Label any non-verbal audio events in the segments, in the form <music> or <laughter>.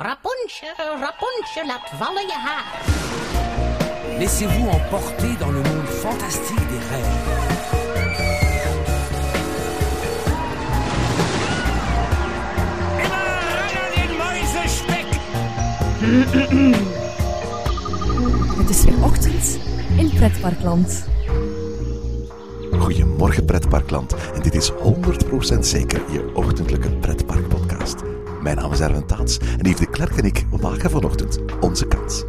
Rapunzel, Rapunzel, laat vallen je haar. Laissez-vous emporter dans le monde fantastique des rêves. Het is weer ochtend in Pretparkland. Goedemorgen pretparkland en dit is 100% zeker je ochtendelijke pretparkpodcast. Mijn naam is Erwin Taats en Yves de Klerk en ik maken vanochtend onze kans.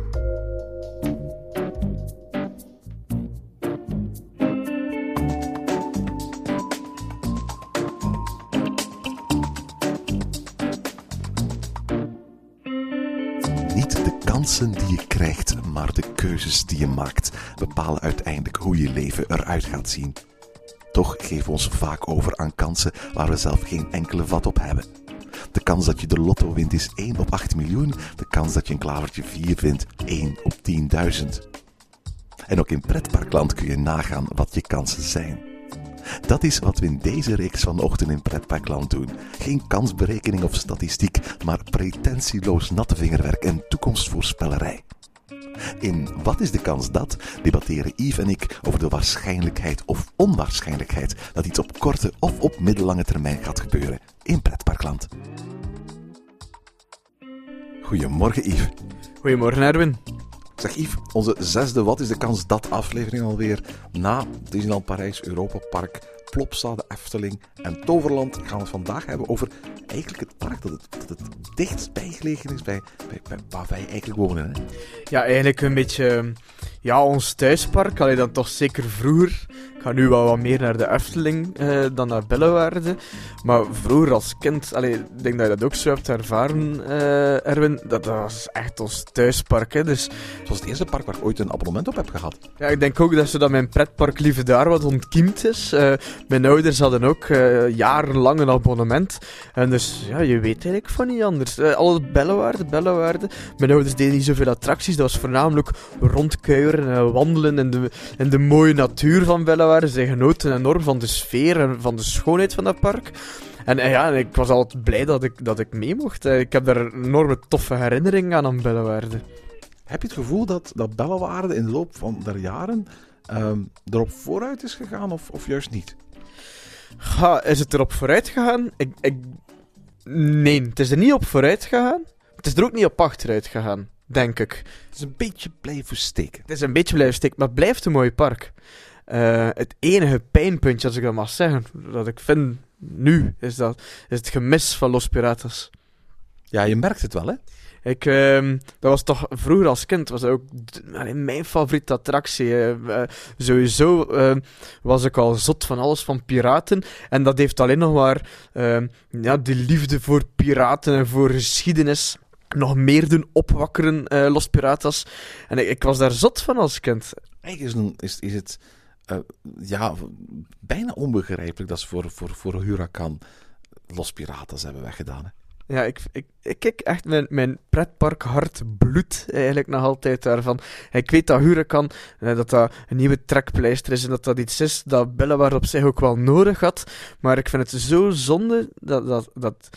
Niet de kansen die je krijgt, maar de keuzes die je maakt bepalen uiteindelijk hoe je leven eruit gaat zien. Toch geven we ons vaak over aan kansen waar we zelf geen enkele vat op hebben. De kans dat je de lotto wint is 1 op 8 miljoen, de kans dat je een klavertje 4 vindt 1 op 10.000. En ook in pretparkland kun je nagaan wat je kansen zijn. Dat is wat we in deze reeks vanochtend in Pretparkland doen. Geen kansberekening of statistiek, maar pretentieloos natte vingerwerk en toekomstvoorspellerij. In Wat is de kans dat debatteren Yves en ik over de waarschijnlijkheid of onwaarschijnlijkheid dat iets op korte of op middellange termijn gaat gebeuren in Pretparkland. Goedemorgen Yves. Goedemorgen, Erwin. Zeg Yves, onze zesde Wat is de kans dat aflevering alweer na Disneyland Parijs, Europa Park, Plopsa, de Efteling en Toverland gaan we het vandaag hebben over eigenlijk het park dat het, dat het dichtst bijgelegen is bij, bij, bij waar wij eigenlijk wonen. Hè? Ja, eigenlijk een beetje ja, ons thuispark. Alleen dan toch zeker vroeger. Ik ga nu wel wat meer naar de Efteling eh, dan naar Bellewaarde. Maar vroeger als kind, allee, ik denk dat je dat ook zo hebt ervaren, eh, Erwin. Dat, dat was echt ons thuispark. Hè. Dus Het was het eerste park waar ik ooit een abonnement op heb gehad. ja, ik denk ook dat, zo dat mijn pretparkliefde daar wat ontkiemd is. Eh, mijn ouders hadden ook eh, jarenlang een abonnement. En dus, ja, je weet eigenlijk van niet anders. Eh al Bellewaarde, Bellewaarde. Mijn ouders deden niet zoveel attracties. Dat was voornamelijk rondkuieren en wandelen in de, in de mooie natuur van Bellewaarde. Zij genoten enorm van de sfeer en van de schoonheid van dat park. En ja, ik was altijd blij dat ik, dat ik mee mocht. Eh, ik heb daar enorme toffe herinneringen aan aan Bellewaarde. Heb je het gevoel dat, dat in de loop van der jaren ehm, erop vooruit is gegaan of, of juist niet? Ga, is het erop vooruit gegaan? Ik, ik... Nee, het is er niet op vooruit gegaan. Het is er ook niet op achteruit gegaan, denk ik. Het is een beetje blijven steken. Het is een beetje blijven steken, maar het blijft een mooi park. Eh, het enige pijnpuntje, als ik dat mag zeggen, dat ik vind nu, is, dat, is het gemis van Los Piratas. Ja, je merkt het wel, hè? Ik, ehm, dat was toch vroeger als kind, was dat ook mijn favoriete attractie. eh. Sowieso ehm, was ik al zot van alles van piraten. En dat heeft alleen nog maar ehm, ja, die liefde voor piraten en voor geschiedenis nog meer doen opwakkeren, eh, Los Piratas. En ik, ik was daar zot van als kind. Eigenlijk is, een, is, is het eh, ja, bijna onbegrijpelijk dat ze voor, voor, voor Huracan Los Piratas hebben weggedaan. Hè? Ja, ik, ik, ik kijk echt mijn, mijn pretpark hart bloed eigenlijk nog altijd daarvan. Ik weet dat Huracan, eh, dat dat een nieuwe trekpleister is en dat dat iets is dat Bellewaarde op zich ook wel nodig had. Maar ik vind het zo zonde dat, dat, dat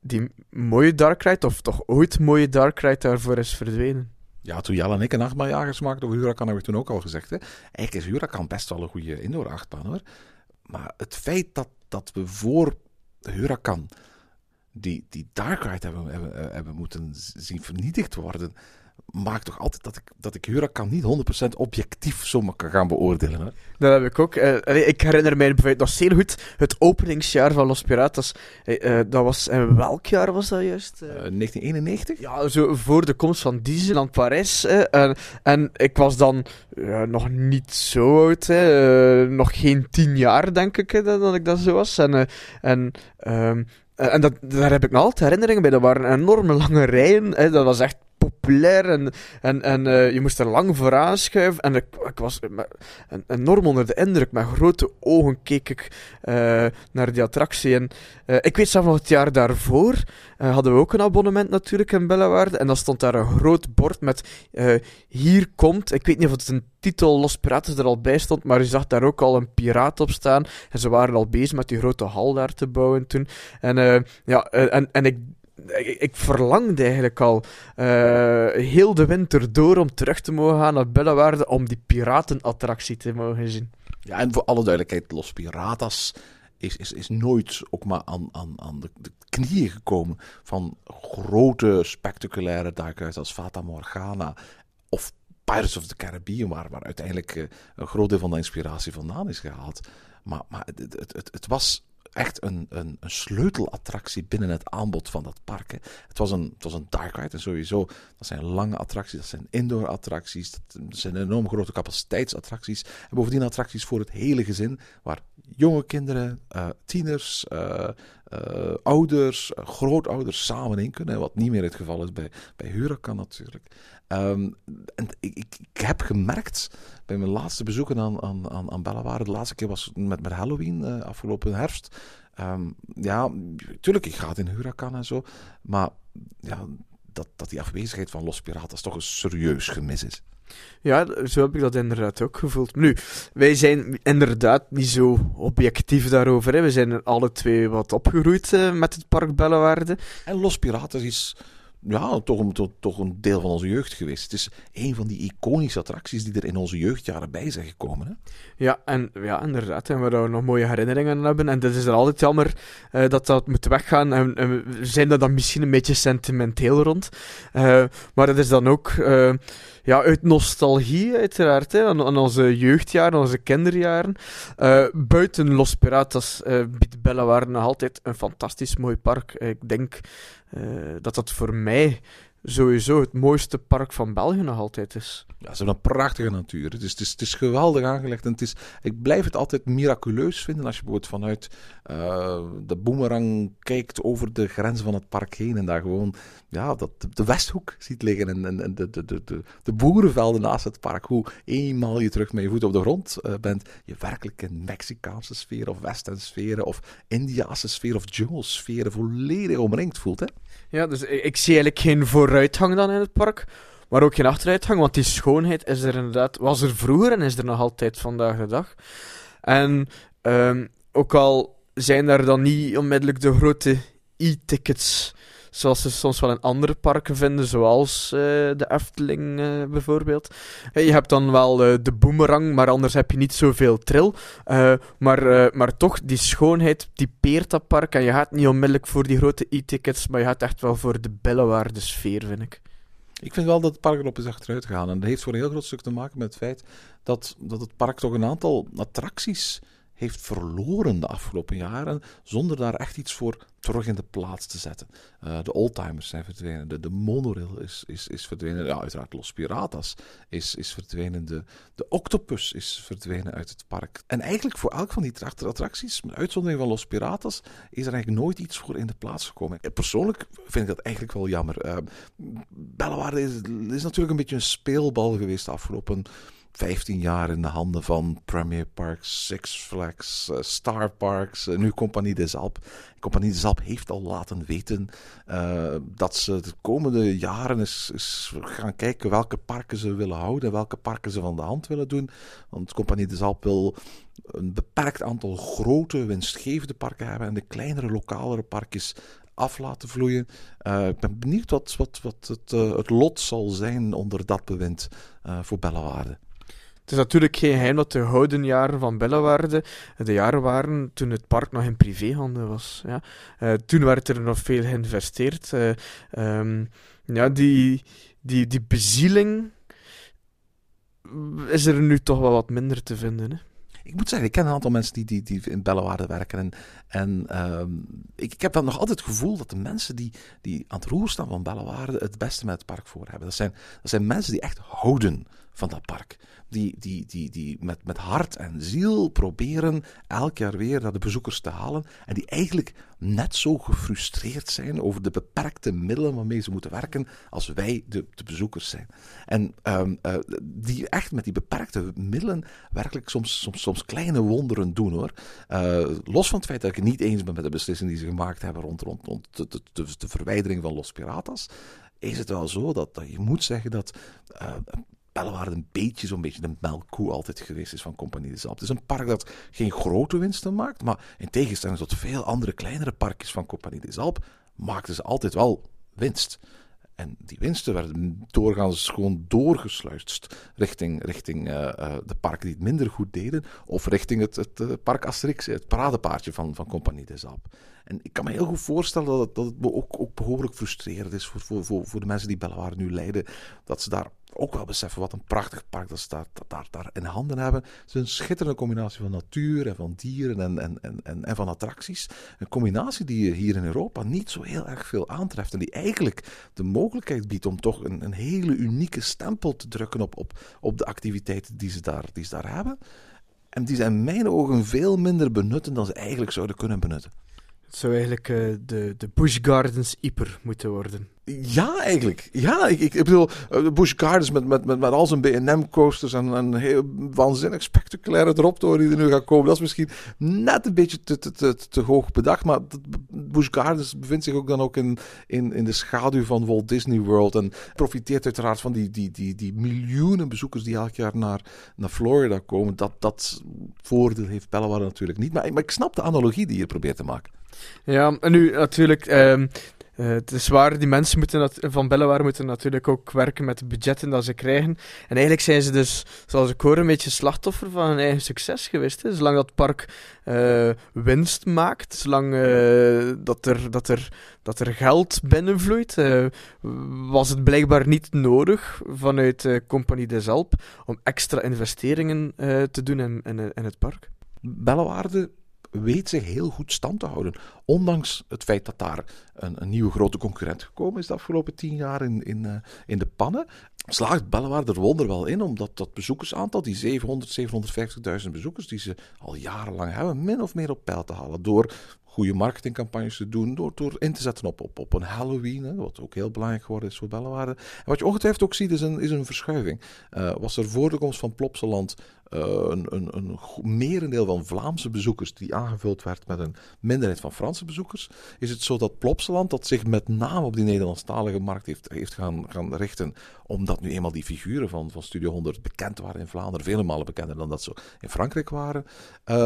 die mooie Dark Ride, of toch ooit mooie Dark Ride, daarvoor is verdwenen. Ja, toen Jelle en ik een achtbaaljagers maakten over Huracan, hebben we toen ook al gezegd. Hè? Eigenlijk is Huracan best wel een goede indoor-achtbaan, hoor. Maar het feit dat, dat we voor Huracan die, die Dark Ride hebben, hebben, hebben moeten zien vernietigd worden, maakt toch altijd dat ik, dat ik Huracan niet 100% objectief zomaar kan gaan beoordelen. Hè? Dat heb ik ook. Eh, allee, ik herinner mij bijvoorbeeld nog zeer goed het openingsjaar van Los Piratas. Eh, eh, dat was, in welk jaar was dat juist? Eh, Eh, 1991? Ja, zo voor de komst van Disneyland Parijs. Hè, en, en ik was dan nog niet zo oud. Nog geen tien jaar, denk ik, dat, dat ik dat zo was. En, en, ehm, en dat, daar heb ik nog altijd herinneringen bij. Dat waren enorme lange rijen. Hè, dat was echt populair en, en, en eh, je moest er lang voor aanschuiven. En ik, ik was enorm onder de indruk. Met grote ogen keek ik eh, naar die attractie. En eh, ik weet zelf nog het jaar daarvoor hadden we ook een abonnement natuurlijk in Bellewaarde. En dan stond daar een groot bord met hier komt. Ik weet niet of het een titel Los Pirates er al bij stond, maar je zag daar ook al een piraat op staan. En ze waren al bezig met die grote hal daar te bouwen toen. En, ja, en, en ik ik, verlangde eigenlijk al eh, heel de winter door om terug te mogen gaan naar Bellewaarde om die piratenattractie te mogen zien. Ja, en voor alle duidelijkheid, Los Piratas is, is, is nooit ook maar aan, aan, aan de, knieën gekomen van grote, spectaculaire duikers als Fata Morgana of Pirates of the Caribbean, waar, waar uiteindelijk eh, een groot deel van de inspiratie vandaan is gehaald. Maar, maar het, het, het was echt een, een, een, sleutelattractie binnen het aanbod van dat park. Het was een, het was een dark ride en sowieso, dat zijn lange attracties, dat zijn indoor attracties, dat zijn enorm grote capaciteitsattracties. En bovendien attracties voor het hele gezin, waar jonge kinderen, uh, tieners, uh, uh, ouders, grootouders samen in kunnen. Wat niet meer het geval is bij, bij Huracan natuurlijk. Um, en ik, ik, ik, heb gemerkt bij mijn laatste bezoeken aan, aan, aan, aan de laatste keer was met, met Halloween uh, afgelopen herfst. Um, ja, tuurlijk, ik ga het in Huracan en zo. Maar ja, dat, dat die afwezigheid van Los Piratas toch een serieus gemis is. Ja, zo heb ik dat inderdaad ook gevoeld. Nu, wij zijn inderdaad niet zo objectief daarover. Hè. We zijn alle twee wat opgegroeid uh, met het park Bellewaarde. En Los Piratas is ja, toch een, toch, een deel van onze jeugd geweest. Het is een van die iconische attracties die er in onze jeugdjaren bij zijn gekomen. Hè? Ja, en, ja, inderdaad. En waar we nog mooie herinneringen aan hebben. En het is er altijd jammer uh, dat dat moet weggaan. En, we zijn er dan misschien een beetje sentimenteel rond. Uh, maar het is dan ook... Uh, ja, uit nostalgie uiteraard, hè, aan, onze jeugdjaren, onze kinderjaren. Buiten Los Piratas biedt Bellewaarde nog altijd een fantastisch mooi park. Ik denk uh, dat dat voor mij sowieso het mooiste park van België nog altijd is. Ja, ze hebben een prachtige natuur. Het is, het is, het is geweldig aangelegd. En het is, ik blijf het altijd miraculeus vinden als je bijvoorbeeld vanuit uh, de boemerang kijkt over de grenzen van het park heen en daar gewoon ja, dat, de Westhoek ziet liggen en, en, de, de, de, de, de boerenvelden naast het park. Hoe eenmaal je terug met je voet op de grond uh, bent, je werkelijk in Mexicaanse sfeer of western sferen of Indiase sfeer of jungle sferen volledig omringd voelt. Hè? Ja, dus ik, zie eigenlijk geen vooruitgang dan in het park. Maar ook geen achteruitgang, want die schoonheid is er inderdaad, was er vroeger en is er nog altijd vandaag de dag. En um, ook al zijn daar dan niet onmiddellijk de grote e-tickets, zoals ze soms wel in andere parken vinden, zoals uh, de Efteling uh, bijvoorbeeld. Uh, je hebt dan wel de boomerang, maar anders heb je niet zoveel trill. maar, maar toch, die schoonheid typeert dat park en je gaat niet onmiddellijk voor die grote e-tickets, maar je gaat echt wel voor de billenwaarde sfeer, vind ik. Ik vind wel dat het park erop is achteruit gegaan. En dat heeft voor een heel groot stuk te maken met het feit dat, dat het park toch een aantal attracties heeft verloren de afgelopen jaren, zonder daar echt iets voor terug in de plaats te zetten. Uh, de oldtimers zijn verdwenen, de, de monorail is, is, is verdwenen, uiteraard Los Piratas is, is verdwenen, de, de octopus is verdwenen uit het park. En eigenlijk voor elk van die attracties, met uitzondering van Los Piratas, is er eigenlijk nooit iets voor in de plaats gekomen. Persoonlijk vind ik dat eigenlijk wel jammer. Uh, is, is natuurlijk een beetje een speelbal geweest de afgelopen 15 jaar in de handen van Premier Parks, Six Flags, uh, Star Parks, uh, nu Compagnie des Alpes. Compagnie des Alpes heeft al laten weten uh, dat ze de komende jaren eens, gaan kijken welke parken ze willen houden, welke parken ze van de hand willen doen. Want Compagnie des Alpes wil een beperkt aantal grote, winstgevende parken hebben en de kleinere, lokalere parkjes af laten vloeien. Ik ben benieuwd wat, wat, wat het, het lot zal zijn onder dat bewind uh, voor Bellewaarde. Het is natuurlijk geen geheim dat de gouden jaren van Bellewaarde de jaren waren toen het park nog in privéhanden was. Ja. Uh, toen werd er nog veel geïnvesteerd. Uh, um, ja, die, die, die bezieling is er nu toch wel wat minder te vinden. Hè? ik moet zeggen, ik ken een aantal mensen die, die, die in Bellewaarde werken. En, en um, ik, ik heb dan nog altijd het gevoel dat de mensen die, die aan het roer staan van Bellewaarde het beste met het park voor hebben. Dat zijn, dat zijn mensen die echt houden van dat park. Die, die, die, die met, met hart en ziel proberen elk jaar weer naar de bezoekers te halen. En die eigenlijk net zo gefrustreerd zijn over de beperkte middelen waarmee ze moeten werken als wij, de, de bezoekers, zijn. En um, uh, die echt met die beperkte middelen werkelijk soms, soms, soms kleine wonderen doen hoor. Uh, los van het feit dat ik het niet eens ben met de beslissing die ze gemaakt hebben rond, rond, rond de, de, de, de verwijdering van Los Piratas is het wel zo dat, dat je moet zeggen dat uh, Bellewaarde een beetje zo'n beetje de melkkoe altijd geweest is van Compagnie de Zalp. Het is een park dat geen grote winsten maakt, maar in tegenstelling tot veel andere kleinere parkjes van Compagnie de Zalp maakten ze altijd wel winst. En die winsten werden doorgaans gewoon doorgesluist richting, richting uh, uh, de parken die het minder goed deden, of richting het, het, het park Asterix, het paradepaardje van, van Compagnie des Alpes. En ik kan me heel goed voorstellen dat het, dat ook, ook behoorlijk frustrerend is voor, voor, voor, voor de mensen die Bellewaarde nu leiden, dat ze daar ook wel beseffen wat een prachtig park dat ze daar, daar, in handen hebben. Het is een schitterende combinatie van natuur en van dieren en, en, en, en, en van attracties. Een combinatie die je hier in Europa niet zo heel erg veel aantreft. En die eigenlijk de mogelijkheid biedt om toch een, een hele unieke stempel te drukken op, op, op de activiteiten die ze, daar, die ze daar hebben. En die zijn in mijn ogen veel minder benutten dan ze eigenlijk zouden kunnen benutten. Zou eigenlijk uh, de, de Busch Gardens Ieper moeten worden. Ja, eigenlijk. Ja, ik, ik, bedoel, uh, Busch Gardens met, met, met, met al zijn B&M-coasters en een heel waanzinnig spectaculaire droptoren die er nu gaat komen. Dat is misschien net een beetje te, te, te, te hoog bedacht, maar Busch Gardens bevindt zich ook dan ook in, in, in de schaduw van Walt Disney World en profiteert uiteraard van die, die, die, die miljoenen bezoekers die elk jaar naar, naar Florida komen. Dat, dat voordeel heeft Belleware natuurlijk niet, maar, maar ik snap de analogie die je probeert te maken. Ja, en nu natuurlijk. Uh, uh, het is waar, die mensen moeten dat, van Bellewaar moeten natuurlijk ook werken met de budgetten dat ze krijgen. En eigenlijk zijn ze dus, zoals ik hoor, een beetje slachtoffer van hun eigen succes geweest. Hè. Zolang dat park uh, winst maakt, zolang uh, dat, er, dat, er, dat er geld binnenvloeit, was het blijkbaar niet nodig vanuit Compagnie des Alpes om extra investeringen te doen in, in, in het park. Bellewaarde weet zich heel goed stand te houden. Ondanks het feit dat daar een, een nieuwe grote concurrent gekomen is de afgelopen tien jaar in, in, uh, in de pannen, slaagt Bellewaard er wonder wel in, omdat dat bezoekersaantal, die 700, 750.000 bezoekers die ze al jarenlang hebben, min of meer op peil te halen. Door goede marketingcampagnes te doen, door, door in te zetten op, op, op een Halloween, wat ook heel belangrijk geworden is voor Bellewaarde. En wat je ongetwijfeld ook ziet, is een, is een verschuiving. Uh, was er voor de komst van Plopsaland een, een, een merendeel van Vlaamse bezoekers die aangevuld werd met een minderheid van Franse bezoekers, is het zo dat Plopsaland, dat zich met name op die Nederlandstalige markt heeft, heeft gaan, gaan richten, omdat nu eenmaal die figuren van, van Studio 100 bekend waren in Vlaanderen, vele malen bekender dan dat ze in Frankrijk waren, uh,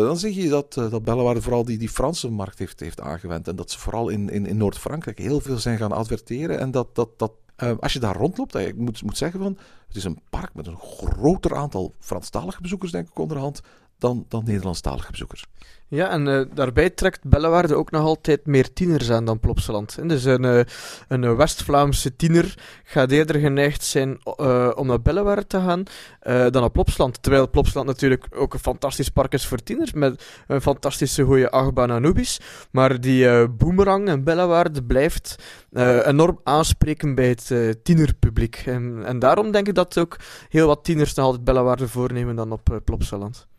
dan zie je dat, uh, dat Bellewaarde vooral die, die Franse markt heeft, heeft aangewend en dat ze vooral in, in, in Noord-Frankrijk heel veel zijn gaan adverteren en dat, dat, dat uh, als je daar rondloopt, ik moet, moet zeggen van, het is een park met een groter aantal Franstalige bezoekers, denk ik, onderhand, dan, dan Nederlandstalige bezoekers. Ja, en uh, daarbij trekt Bellewaarde ook nog altijd meer tieners aan dan Plopsaland. Dus een, uh, een West-Vlaamse tiener gaat eerder geneigd zijn uh, om naar Bellewaarde te gaan dan naar Plopsaland. Terwijl Plopsaland natuurlijk ook een fantastisch park is voor tieners, met een fantastische goede achtbaan Anubis. Maar die boomerang en Bellewaarde blijft enorm aanspreken bij het tienerpubliek. En, en, daarom denk ik dat ook heel wat tieners nog altijd Bellewaarde voornemen dan op Plopsaland.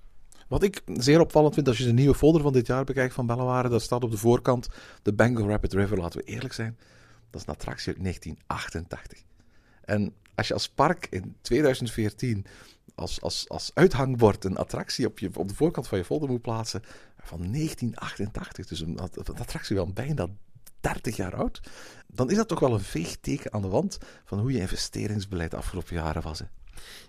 Wat ik zeer opvallend vind als je de nieuwe folder van dit jaar bekijkt van Bellewaarde, daar staat op de voorkant de Bengal Rapid River, laten we eerlijk zijn. Dat is een attractie uit 1988. En als je als park in 2014 als, als, als uithangbord een attractie op, je, op de voorkant van je folder moet plaatsen van 1988, dus een, een attractie van bijna 30 jaar oud, dan is dat toch wel een veeg teken aan de wand van hoe je investeringsbeleid de afgelopen jaren was. Hè.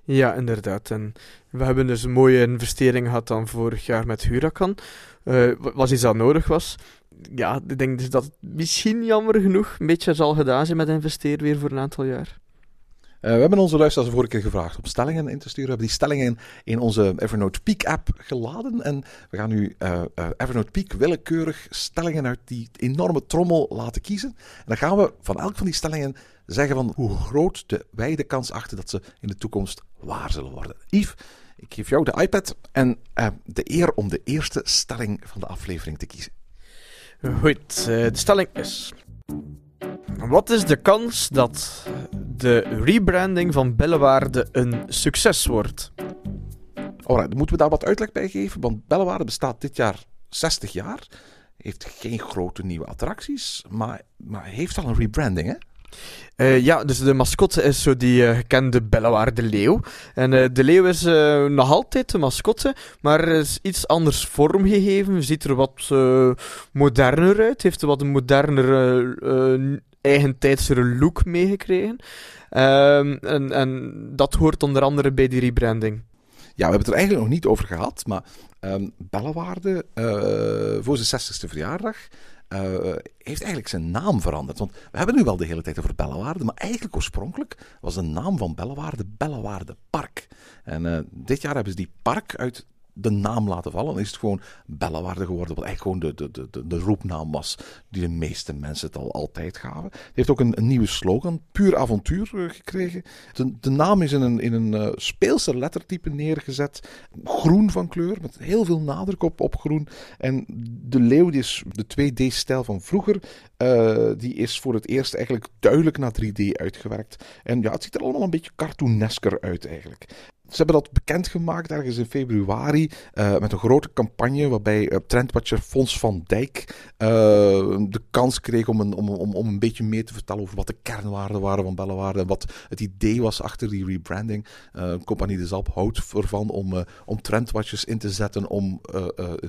Ja, inderdaad. En we hebben dus een mooie investering gehad dan vorig jaar met Huracan. Uh, was iets dat nodig was. Ja, ik denk dus dat het misschien jammer genoeg een beetje zal gedaan zijn met investeren weer voor een aantal jaar. Uh, we hebben onze luisteraars vorige keer gevraagd om stellingen in te sturen. We hebben die stellingen in onze Evernote Peak app geladen. En we gaan nu uh, uh, Evernote Peak willekeurig stellingen uit die enorme trommel laten kiezen. En dan gaan we van elk van die stellingen zeggen van hoe groot de, wij de kans achten dat ze in de toekomst waar zullen worden. Yves, ik geef jou de iPad en de eer om de eerste stelling van de aflevering te kiezen. Goed, de stelling is... Wat is de kans dat de rebranding van Bellewaarde een succes wordt? Alright, moeten we daar wat uitleg bij geven? Want Bellewaarde bestaat dit jaar 60 jaar. Heeft geen grote nieuwe attracties, maar, maar heeft al een rebranding, hè? Uh, ja, dus de mascotte is zo die uh, gekende Bellewaarde leeuw. En uh, de leeuw is nog altijd de mascotte, maar is iets anders vormgegeven. Ziet er wat moderner uit, heeft er wat een moderner eigentijdsere look meegekregen. Um, en, en dat hoort onder andere bij die rebranding. Ja, we hebben het er eigenlijk nog niet over gehad, maar um, voor zijn 60ste verjaardag, eh, heeft eigenlijk zijn naam veranderd. Want we hebben nu wel de hele tijd over Bellewaarde, maar eigenlijk oorspronkelijk was de naam van Bellewaarde Bellewaarde Park. En eh, dit jaar hebben ze die park uit de naam laten vallen. Is het gewoon Bellewaarde geworden, wat eigenlijk gewoon de, de, de, de roepnaam was die de meeste mensen het al altijd gaven. Het heeft ook een, nieuwe slogan, Puur Avontuur, eh, gekregen. De, de naam is in een, in een uh, speelse lettertype neergezet, groen van kleur, met heel veel nadruk op, op groen. En de leeuw, die is de 2D-stijl van vroeger, uh, die is voor het eerst eigenlijk duidelijk naar 3D uitgewerkt. En ja, het ziet er allemaal een beetje cartoonesker uit eigenlijk. Ze hebben dat bekendgemaakt ergens in februari uh, met een grote campagne waarbij uh, trendwatcher Fons van Dijk uh, de kans kreeg om een, om, om, om een beetje meer te vertellen over wat de kernwaarden waren van Bellewaarde en wat het idee was achter die rebranding. Compagnie de Zalp houdt ervan om, om trendwatchers in te zetten om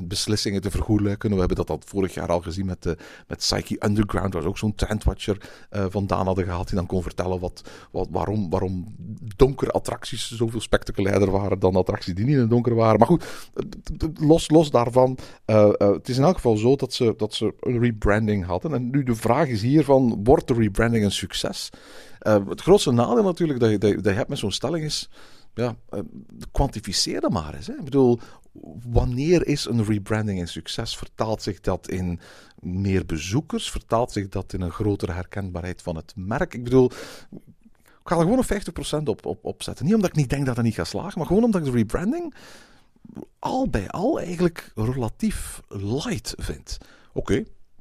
beslissingen te vergoelijken. We hebben dat al vorig jaar al gezien met, met Psyche Underground, waar ook zo'n trendwatcher vandaan hadden gehaald die dan kon vertellen wat, wat, waarom, waarom donkere attracties zoveel spectaculair spectaculairder waren dan attracties die niet in het donker waren. Maar goed, los, los daarvan. Uh, uh, het is in elk geval zo dat ze, dat ze een rebranding hadden. En nu de vraag is hiervan, wordt de rebranding een succes? Uh, het grootste nadeel natuurlijk dat je, dat je, dat hebt met zo'n stelling is... Ja, kwantificeer dat maar eens. Hè. Ik bedoel, wanneer is een rebranding een succes? Vertaalt zich dat in meer bezoekers? Vertaalt zich dat in een grotere herkenbaarheid van het merk? Ik bedoel, ga er gewoon een 50% op, op, op zetten. Niet omdat ik niet denk dat dat niet gaat slagen, maar gewoon omdat ik de rebranding al bij al eigenlijk relatief light vind. Oké,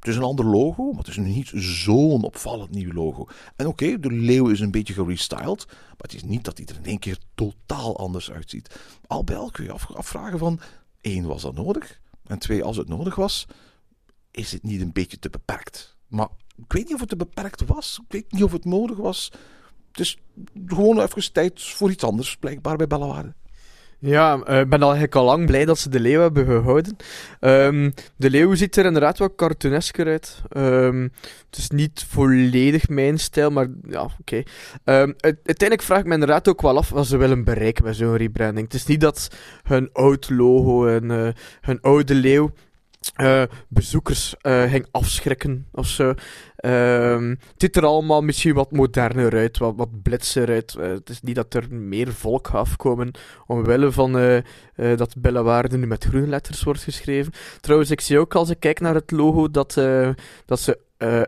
het is een ander logo, maar het is niet zo'n opvallend nieuw logo. En oké, de leeuw is een beetje gerestyled, maar het is niet dat hij er in één keer totaal anders uitziet. Al bij al kun je af, afvragen van, één, was dat nodig? En twee, als het nodig was, is het niet een beetje te beperkt? Maar ik weet niet of het te beperkt was. Ik weet niet of het nodig was is gewoon even tijd voor iets anders, blijkbaar bij Bellewaarde. Ja, uh, ik ben eigenlijk al lang blij dat ze de leeuw hebben gehouden. Um, de leeuw ziet er inderdaad wat cartoonesker uit. Um, het is niet volledig mijn stijl, maar ja, oké. Um, uiteindelijk vraag ik me inderdaad ook wel af wat ze willen bereiken bij zo'n rebranding. Het is niet dat hun oud logo en uh, hun oude leeuw uh, bezoekers uh, ging afschrikken of zo. Uh, het ziet er allemaal misschien wat moderner uit, wat, wat blitzer uit. Uh, het is niet dat er meer volk afkomen omwille van dat Bellewaarde nu met groene letters wordt geschreven. Trouwens, ik zie ook als ik kijk naar het logo dat, dat ze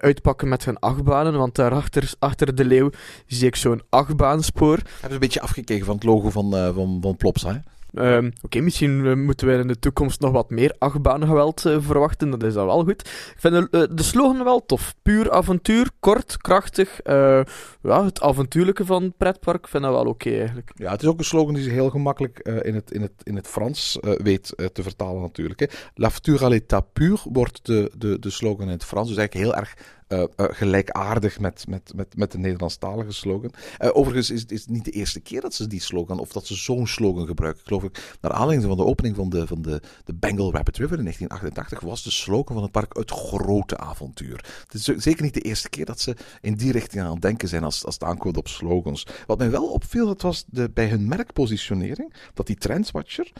uitpakken met hun achtbanen. Want daarachter achter de leeuw zie ik zo'n achtbaanspoor. Hebben een beetje afgekeken van het logo van, uh, van, van Plopsa, hè? Um, Oké, misschien uh, moeten we in de toekomst nog wat meer achtbaangeweld uh, verwachten. Dat is dan wel goed. Ik vind de, uh, de slogan wel tof. Puur avontuur, kort, krachtig. ja, het avontuurlijke van het pretpark ik vind dat wel oké eigenlijk. Ja, het is ook een slogan die zich heel gemakkelijk in, het, in, het, in het Frans weet te vertalen natuurlijk. Hè. L'aventure à l'état wordt de, de, de slogan in het Frans. Dus eigenlijk heel erg uh, uh, gelijkaardig met, met, met, met de Nederlandstalige slogan. Uh, overigens is, is het niet de eerste keer dat ze die slogan, of dat ze zo'n slogan gebruiken. Ik geloof ik, naar aanleiding van de opening van de, van de, de Bengal Rapid River in 1988 was de slogan van het park het grote avontuur. Het is zeker niet de eerste keer dat ze in die richting aan het denken zijn als, als het aankomt op slogans. Wat mij wel opviel, dat was de, bij hun merkpositionering, dat die Trendswatcher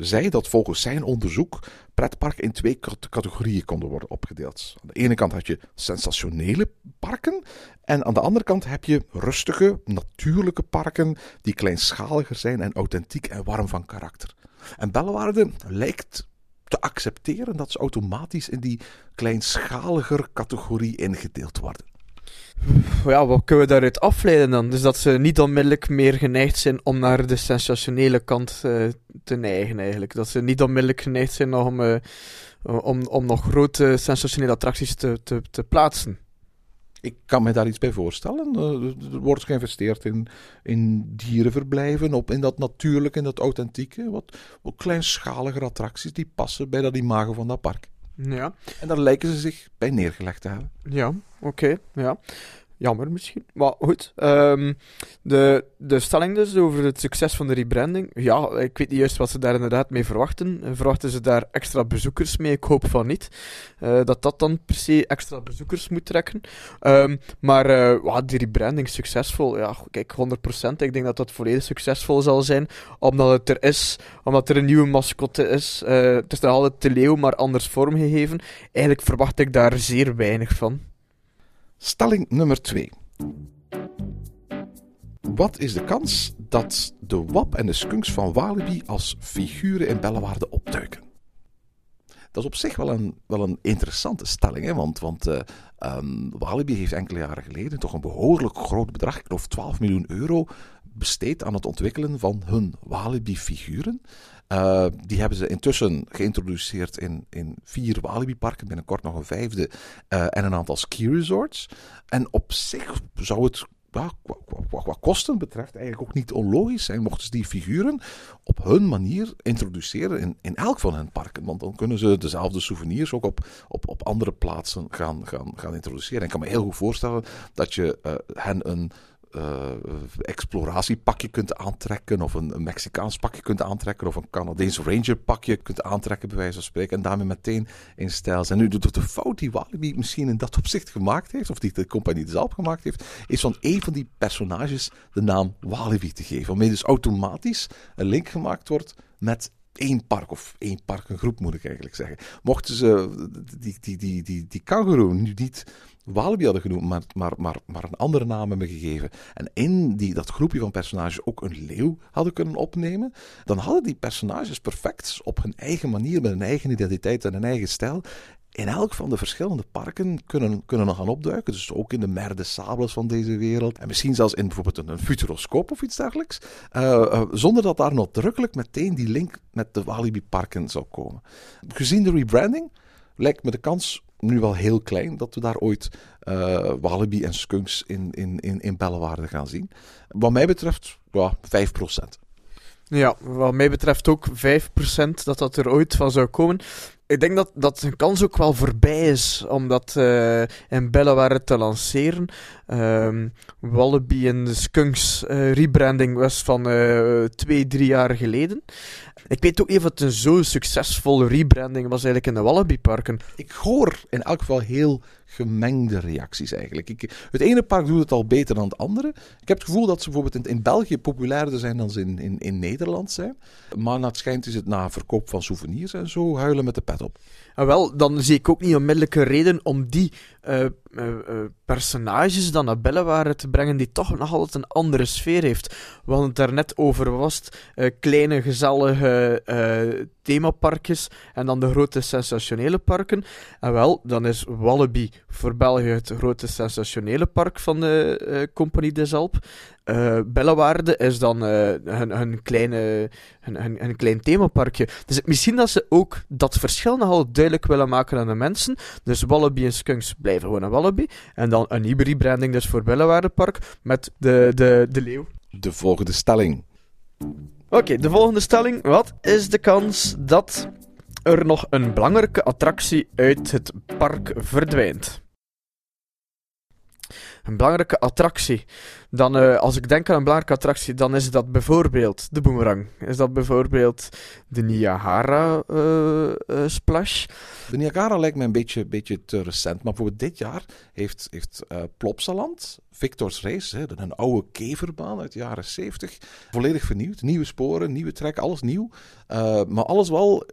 zei dat volgens zijn onderzoek pretparken in twee categorieën konden worden opgedeeld. Aan de ene kant had je sensationele parken en aan de andere kant heb je rustige, natuurlijke parken die kleinschaliger zijn en authentiek en warm van karakter. En Bellewaarde lijkt te accepteren dat ze automatisch in die kleinschaliger categorie ingedeeld worden ja, wat kunnen we daaruit afleiden dan? Dus dat ze niet onmiddellijk meer geneigd zijn om naar de sensationele kant uh, te neigen, eigenlijk. Dat ze niet onmiddellijk geneigd zijn om, uh, om, om nog grote sensationele attracties te, te, te plaatsen. Ik kan me daar iets bij voorstellen. Uh, er wordt geïnvesteerd in, in dierenverblijven, op, in dat natuurlijke, in dat authentieke. Wat, wat kleinschalige attracties die passen bij dat imago van dat park. Ja. En daar lijken ze zich bij neergelegd te hebben. Ja, oké. ja. Jammer misschien. Maar goed. Ehm, de, de stelling dus over het succes van de rebranding. Ja, ik weet niet juist wat ze daar inderdaad mee verwachten. Eh, Verwachten ze daar extra bezoekers mee? Ik hoop van niet. Eh, dat dat dan per se extra bezoekers moet trekken. Ehm, maar ja, die rebranding succesvol. Ja, kijk, 100%. Ik denk dat dat volledig succesvol zal zijn. Omdat het er is. Omdat er een nieuwe mascotte is. Het is nog altijd de leeuw, maar anders vormgegeven. Eigenlijk verwacht ik daar zeer weinig van. Stelling nummer 2. Wat is de kans dat de wap en de skunks van Walibi als figuren in Bellewaarde opduiken? Dat is op zich wel een, wel een interessante stelling, hè? want, want eh, ehm, Walibi heeft enkele jaren geleden toch een behoorlijk groot bedrag, ik geloof 12 miljoen euro, besteed aan het ontwikkelen van hun Walibi-figuren. Eh, die hebben ze intussen geïntroduceerd in, in vier Walibi-parken, binnenkort nog een vijfde, eh, en een aantal ski-resorts. En op zich zou het qua, qua kosten betreft eigenlijk ook niet onlogisch zijn mochten ze die figuren op hun manier introduceren in, in elk van hun parken. Want dan kunnen ze dezelfde souvenirs ook op, op, op andere plaatsen gaan, gaan, gaan introduceren. En ik kan me heel goed voorstellen dat je eh, hen een eh, exploratiepakje kunt aantrekken, of een, een Mexicaans pakje kunt aantrekken, of een Canadees Ranger pakje kunt aantrekken, bij wijze van spreken, en daarmee meteen in stijl zijn. Nu, de, de fout die Walibi misschien in dat opzicht gemaakt heeft, of die de compagnie zelf gemaakt heeft, is van een van die personages de naam Walibi te geven, waarmee dus automatisch een link gemaakt wordt met één park, of één parkengroep moet ik eigenlijk zeggen. Mochten ze die, die, die, die, die kangoeroe nu niet Walibi hadden genoemd, maar, maar, maar, maar een andere naam hebben gegeven. En in die, dat groepje van personages ook een leeuw hadden kunnen opnemen. Dan hadden die personages perfect op hun eigen manier, met hun eigen identiteit en hun eigen stijl. In elk van de verschillende parken kunnen, kunnen gaan opduiken. Dus ook in de Merde Sables van deze wereld. En misschien zelfs in bijvoorbeeld een, een futuroscoop of iets dergelijks. Uh, uh, zonder dat daar nadrukkelijk meteen die link met de Walibi-parken zou komen. Gezien de rebranding lijkt me de kans nu wel heel klein dat we daar ooit uh, Walibi en Skunks in, in, in, in Bellewaarde gaan zien. Wat mij betreft, ja, 5%. Ja, wat mij betreft ook 5% dat dat er ooit van zou komen. Ik denk dat, dat kans ook wel voorbij is om dat uh, in Bellewaarde te lanceren. Um, Wallaby en de Skunks uh, rebranding was van uh, twee, drie jaar geleden. Ik weet ook niet of het een zo succesvolle rebranding was eigenlijk in de Wallaby-parken. Ik hoor in elk geval heel gemengde reacties eigenlijk. Ik, het ene park doet het al beter dan het andere. Ik heb het gevoel dat ze bijvoorbeeld in, in België populairder zijn dan ze in, in, in Nederland zijn. Maar naar het schijnt is het na verkoop van souvenirs en zo huilen met de pet op. En wel, dan zie ik ook niet onmiddellijke reden om die uh, uh, uh, personages dan naar Bellewaarde te brengen die toch nog altijd een andere sfeer heeft. We hadden het daar net over was het, kleine gezellige themaparkjes en dan de grote sensationele parken. En wel, dan is Wallaby voor België het grote sensationele park van de Compagnie des Alpes. Uh, Bellewaarde is dan uh, hun, kleine, hun, klein themaparkje. Dus misschien dat ze ook dat verschil nogal duidelijk willen maken aan de mensen. Dus Wallaby en Skunks blijven gewoon een Wallaby. En dan een nieuwe rebranding dus voor Bellewaardepark met de, de, de leeuw. De volgende stelling. Oké, okay, de volgende stelling. Wat is de kans dat er nog een belangrijke attractie uit het park verdwijnt? Een belangrijke attractie. Dan, uh, als ik denk aan een belangrijke attractie, dan is dat bijvoorbeeld de boomerang. Is dat bijvoorbeeld de Niagara uh, uh, Splash? De Niagara lijkt me een beetje, beetje te recent. Maar bijvoorbeeld dit jaar heeft, heeft Plopsaland, Victor's Race, hè, een oude keverbaan uit de jaren 70, volledig vernieuwd. Nieuwe sporen, nieuwe trek, alles nieuw. Maar alles wel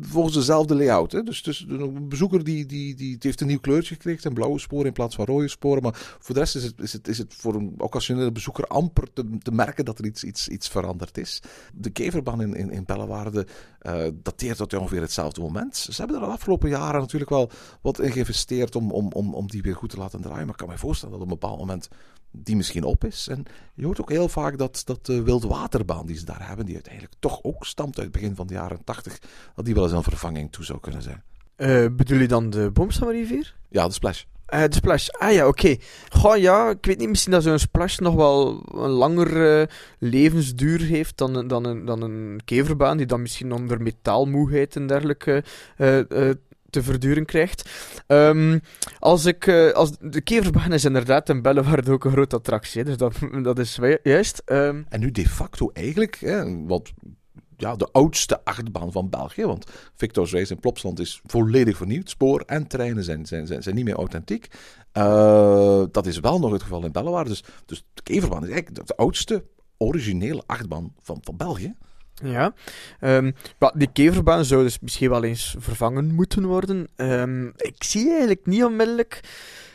volgens dezelfde layout. Hè. Dus, dus een bezoeker die, die, die, heeft een nieuw kleurtje gekregen, een blauwe sporen in plaats van rode sporen. Maar voor de rest is het, is het, is het voor een occasionele bezoeker amper te, te merken dat er iets, iets, iets veranderd is. De keverbaan in, in, in Bellewaarde uh, dateert tot ongeveer hetzelfde moment. Ze hebben er de afgelopen jaren natuurlijk wel wat in geïnvesteerd om, om, om, om die weer goed te laten draaien. Maar ik kan me voorstellen dat op een bepaald moment die misschien op is. En je hoort ook heel vaak dat, dat de wildwaterbaan die ze daar hebben, die uiteindelijk toch ook stamt uit het begin van de jaren 80, dat die wel eens een vervanging toe zou kunnen zijn. Uh, bedoel je dan de Boomstamrivier? Ja, de Splash. Uh, de splash. Ah ja, oké. Okay. Goh, ja, ik weet niet, misschien dat zo'n splash nog wel een langer uh, levensduur heeft dan, dan, een, dan een keverbaan, die dan misschien onder metaalmoeheid en dergelijke uh, te verduren krijgt. Ehm, als ik, eh, als de keverbaan is inderdaad in Bellewaarde ook een grote attractie, dus dat, dat is ju- juist. Ehm, En nu de facto eigenlijk, hè, want ja, de oudste achtbaan van België, want Victor's Race in Plopsland is volledig vernieuwd. Spoor en treinen zijn, zijn, zijn, zijn niet meer authentiek. Eh, dat is wel nog het geval in Bellewaarde. Dus, dus de Keverbaan is eigenlijk de, de oudste originele achtbaan van, van België. Ja, maar die keverbaan zou dus misschien wel eens vervangen moeten worden. Ehm, ik zie eigenlijk niet onmiddellijk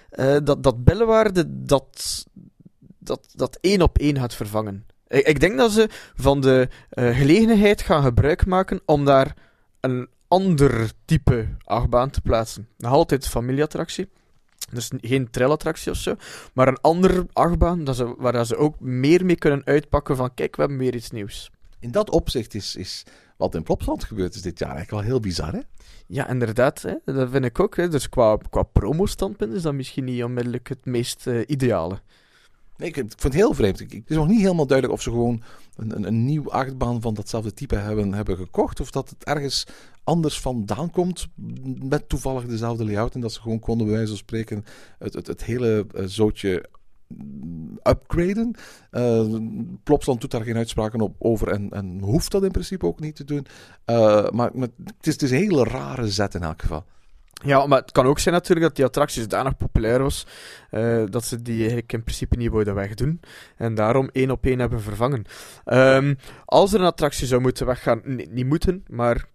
eh, dat, dat Bellewaarde dat, dat, dat één op één gaat vervangen. Ik, ik denk dat ze van de eh, gelegenheid gaan gebruik maken om daar een ander type achtbaan te plaatsen. Nog altijd familieattractie. Dus geen trailattractie of zo, maar een andere achtbaan dat ze, waar dat ze ook meer mee kunnen uitpakken van kijk, we hebben weer iets nieuws. In dat opzicht is, is wat in Plopsland gebeurd is dit jaar eigenlijk wel heel bizar. Hè? Ja, inderdaad. Hè. Dat vind ik ook. Hè. Dus qua, qua promo-standpunt is dat misschien niet onmiddellijk het meest eh, ideale. Nee, ik, ik vond het heel vreemd. Ik, het is nog niet helemaal duidelijk of ze gewoon een, een, een nieuw achtbaan van datzelfde type hebben, hebben gekocht. Of dat het ergens anders vandaan komt met toevallig dezelfde layout. En dat ze gewoon konden bij wijze van spreken het, het, het hele eh, zootje upgraden. Eh, Plopsland doet daar geen uitspraken op over en, en hoeft dat in principe ook niet te doen. Eh, maar, het, is, een hele rare zet in elk geval. Ja, maar het kan ook zijn natuurlijk dat die attractie zodanig populair was eh, dat ze die eigenlijk in principe niet wilden wegdoen. En daarom één op één hebben vervangen. Ehm, als er een attractie zou moeten weggaan, niet moeten, maar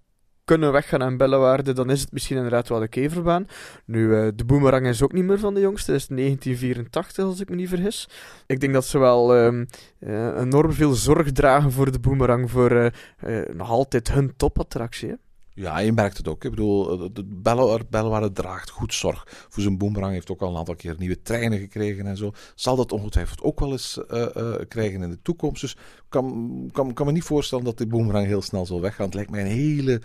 kunnen weggaan aan Bellewaarde, dan is het misschien inderdaad wel de keverbaan. Nu, eh, de boomerang is ook niet meer van de jongste, dat is 1984 als ik me niet vergis. Ik denk dat ze wel ehm, eh, enorm veel zorg dragen voor de boomerang, voor eh, nog altijd hun topattractie. hè. Ja, je merkt het ook. Ik bedoel, Belle- Bellewaarde draagt goed zorg voor zijn boomerang. Heeft ook al een aantal keer nieuwe treinen gekregen en zo. Zal dat ongetwijfeld ook wel eens eh, eh, krijgen in de toekomst. Dus ik kan, kan, kan me niet voorstellen dat die boomerang heel snel zal weggaan. Het lijkt mij een hele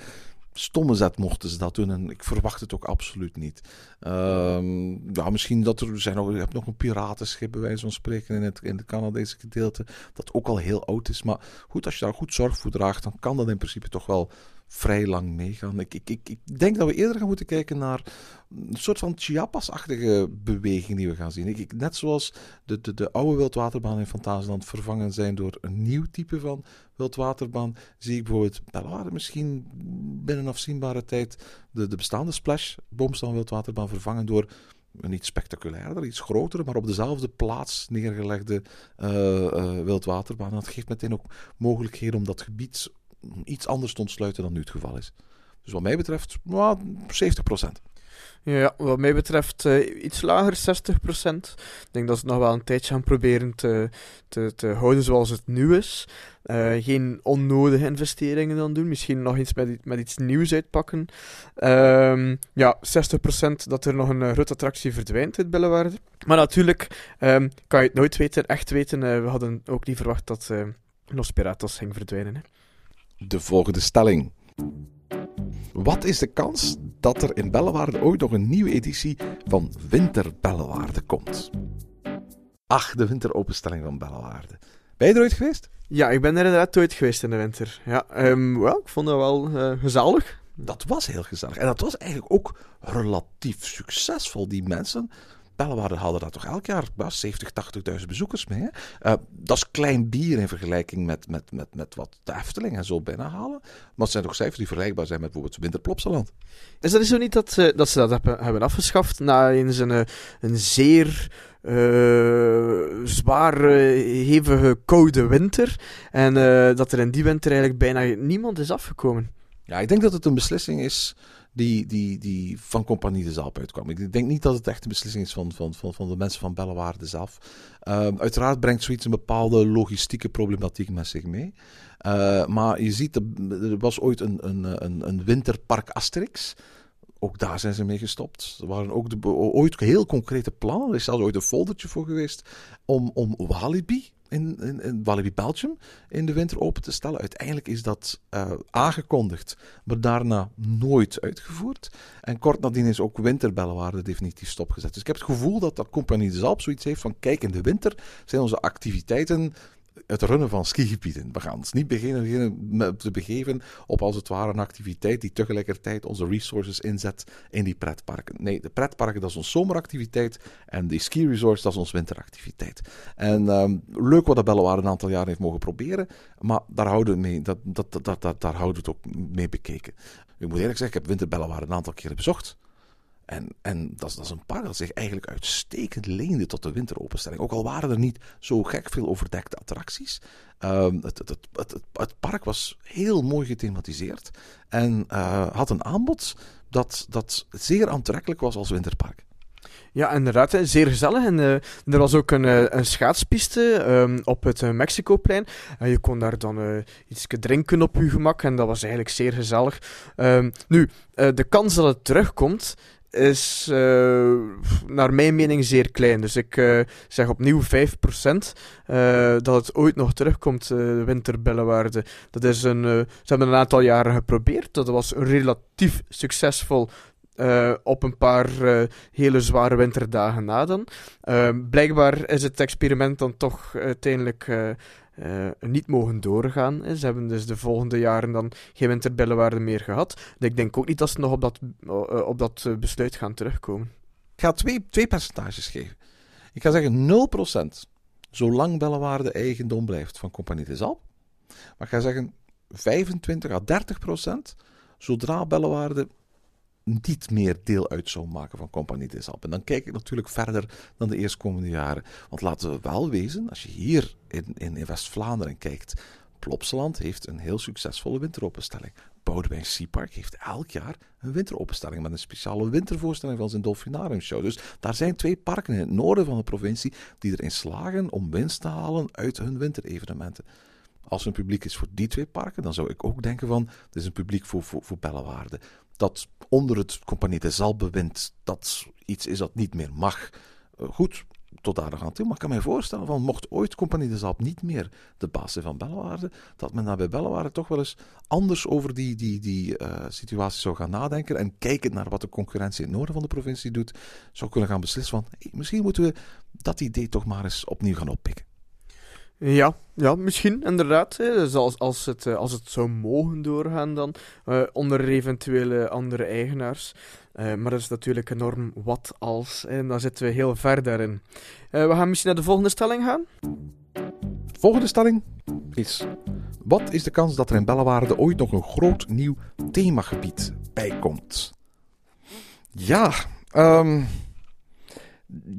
stomme zet mochten ze dat doen. En ik verwacht het ook absoluut niet. Ehm, ja, misschien dat er, zijn nog, je hebt nog een piratenschip bij wijze van spreken in het, in het Canadese gedeelte. Dat ook al heel oud is. Maar goed, als je daar goed zorg voor draagt, dan kan dat in principe toch wel vrij lang meegaan. Ik, ik, ik, ik denk dat we eerder gaan moeten kijken naar een soort van Chiapas-achtige beweging die we gaan zien. Ik, net zoals de, de, de oude wildwaterbaan in Fantasieland vervangen zijn door een nieuw type van wildwaterbaan, zie ik bijvoorbeeld Bellewaarde misschien binnen afzienbare tijd de, de bestaande Splash Boomstaan wildwaterbaan vervangen door een iets spectaculairder, iets grotere, maar op dezelfde plaats neergelegde eh, wildwaterbaan. Dat geeft meteen ook mogelijkheden om dat gebied iets anders te ontsluiten dan nu het geval is. Dus wat mij betreft, nou, 70%. Ja, wat mij betreft eh, iets lager, 60%. Ik denk dat ze het nog wel een tijdje gaan proberen te, te, te houden zoals het nu is. Eh, geen onnodige investeringen dan doen. Misschien nog iets met, met iets nieuws uitpakken. Ehm, ja, 60% dat er nog een eh, grote attractie verdwijnt uit Bellewaarde. Maar natuurlijk ehm, kan je het nooit weten, echt weten. We hadden ook niet verwacht dat Los Piratas ging verdwijnen. De volgende stelling. Wat is de kans dat er in Bellewaarde ooit nog een nieuwe editie van Winter Bellewaarde komt? Ach, de winteropenstelling van Bellewaarde. Ben je er ooit geweest? Ja, ik ben er inderdaad ooit geweest in de winter. Ja, ehm, wel, ik vond dat wel eh, gezellig. Dat was heel gezellig. En dat was eigenlijk ook relatief succesvol. Die mensen, Bellewaarde hadden daar toch elk jaar ja, 70, 80.000 bezoekers mee. Eh, dat is klein bier in vergelijking met, met, met, met wat de Efteling en zo binnenhalen. Maar het zijn toch cijfers die vergelijkbaar zijn met bijvoorbeeld Winterplopsaland. Is dat zo niet dat, ze- dat ze dat hebben, hebben afgeschaft na eens een, eh, een zeer eh, zwaar, eh, hevige, koude winter? En eh, dat er in die winter eigenlijk bijna niemand is afgekomen. Ja, ik denk dat het een beslissing is die, die, die van Compagnie de Zalp uitkwam. Ik denk niet dat het echt een beslissing is van, van, van, van de mensen van Bellewaarde zelf. Ehm, uiteraard brengt zoiets een bepaalde logistieke problematiek met zich mee. Eh, maar je ziet, er- er was ooit een, een, een, een winterpark Asterix. Ook daar zijn ze mee gestopt. Er waren ook de, ooit heel concrete plannen. Er is zelfs ooit een foldertje voor geweest om, om Walibi in, in, Walibi Belgium in de winter open te stellen. Uiteindelijk is dat eh, aangekondigd, maar daarna nooit uitgevoerd. En kort nadien is ook Winterbellewaarde definitief stopgezet. Dus ik heb het gevoel dat dat Compagnie de zoiets heeft van kijk, in de winter zijn onze activiteiten het runnen van skigebieden. We gaan ons niet beginnen, beginnen te begeven op als het ware een activiteit die tegelijkertijd onze resources inzet in die pretparken. Nee, de pretparken dat is onze zomeractiviteit en die ski resorts dat is onze winteractiviteit. En um, leuk wat de Bellewaarde een aantal jaren heeft mogen proberen, maar daar houden we, dat, dat, dat, dat, daar houden we het ook mee bekeken. Ik moet eerlijk zeggen, ik heb Winterbellewaarde een aantal keren bezocht. En, en dat, dat is een park dat zich eigenlijk uitstekend leende tot de winteropenstelling. Ook al waren er niet zo gek veel overdekte attracties. Um, het, het, het, het, park was heel mooi gethematiseerd. En uh, had een aanbod dat, dat zeer aantrekkelijk was als winterpark. Ja, inderdaad, zeer gezellig. En uh, er was ook een, uh, een schaatspiste um, op het uh, Mexicoplein. En je kon daar dan iets drinken op je gemak. En dat was eigenlijk zeer gezellig. Um, nu, de kans dat het terugkomt is uh, naar mijn mening zeer klein. Dus ik uh, zeg opnieuw 5% uh, dat het ooit nog terugkomt, de winterbellenwaarde. Dat is een, ze hebben een aantal jaren geprobeerd. Dat was relatief succesvol op een paar hele zware winterdagen na dan. Blijkbaar is het experiment dan toch uiteindelijk niet mogen doorgaan. Ze hebben dus de volgende jaren dan geen winterbellenwaarde meer gehad. ik denk ook niet dat ze nog op dat, op dat besluit gaan terugkomen. Ik ga twee, twee percentages geven. Ik ga zeggen 0% zolang bellenwaarde eigendom blijft van Compagnie de Zalp. Maar ik ga zeggen 25 à 30% zodra bellenwaarde niet meer deel uit zou maken van Compagnie des Alpes. En dan kijk ik natuurlijk verder dan de eerstkomende jaren. Want laten we wel wezen, als je hier in, in, West-Vlaanderen kijkt, Plopsaland heeft een heel succesvolle winteropenstelling. Boudewijn Seapark heeft elk jaar een winteropenstelling met een speciale wintervoorstelling van zijn Dolfinarium Show. Dus daar zijn twee parken in het noorden van de provincie die erin slagen om winst te halen uit hun winterevenementen. Als er een publiek is voor die twee parken, dan zou ik ook denken van, het is een publiek voor, voor, voor Bellewaarde dat onder het Compagnie de Zalbewind dat iets is dat niet meer mag. Uh, goed, tot daar aan toe. Maar ik kan me voorstellen, van, mocht ooit Compagnie de Zalp niet meer de baas zijn van Bellewaarde, dat men daar bij Bellewaarde toch wel eens anders over die, die, die uh, situatie zou gaan nadenken en kijken naar wat de concurrentie in het noorden van de provincie doet, zou kunnen gaan beslissen van, misschien moeten we dat idee toch maar eens opnieuw gaan oppikken. Ja, ja, misschien inderdaad. Hè. Dus als, als, het, eh, als het zou mogen doorgaan dan, uh, onder eventuele andere eigenaars. Uh, maar dat is natuurlijk enorm wat als. En dan zitten we heel ver daarin. we gaan misschien naar de volgende stelling gaan. Volgende stelling is... Wat is de kans dat er in Bellewaarde ooit nog een groot nieuw themagebied bij komt? Ja, um,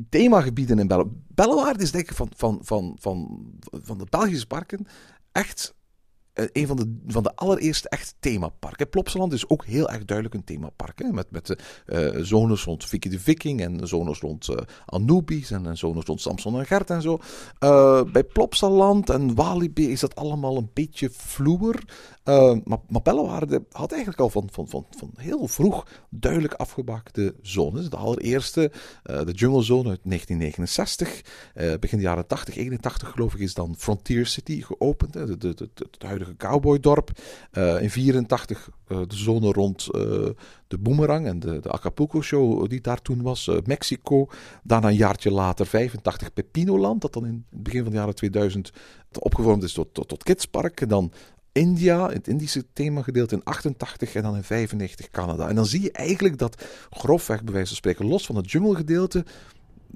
themagebieden in Belle. Bellewaarde is denk ik van, van, van, van, van de Belgische parken echt een van de, van de allereerste echt themaparken. Plopsaland is ook heel erg duidelijk een themapark. Hè? Met, met de uh, zones rond Vicky de Viking en zones rond Anubis en, zones rond Samson en Gert en zo. Bij Plopsaland en Walibi is dat allemaal een beetje vloer. maar, Bellewaarde had eigenlijk al van, van, van, van heel vroeg duidelijk afgebakte zones. De allereerste, de Jungle Zone uit 1969. begin de jaren 80, 81 geloof ik, is dan Frontier City geopend. Hè? De, de, de, het huidige cowboydorp. Uh, in 84 uh, eh, de zone rond uh, de Boomerang en de, de Acapulco Show die daar toen was. Mexico. Daarna een jaartje later 85 Pepinoland, dat dan in het begin van de jaren 2000 opgevormd is tot, tot, tot Kidspark. En dan India, het Indische themagedeelte in 88 en dan in 95 Canada. En dan zie je eigenlijk dat grofweg, bij wijze van spreken, los van het jungle gedeelte,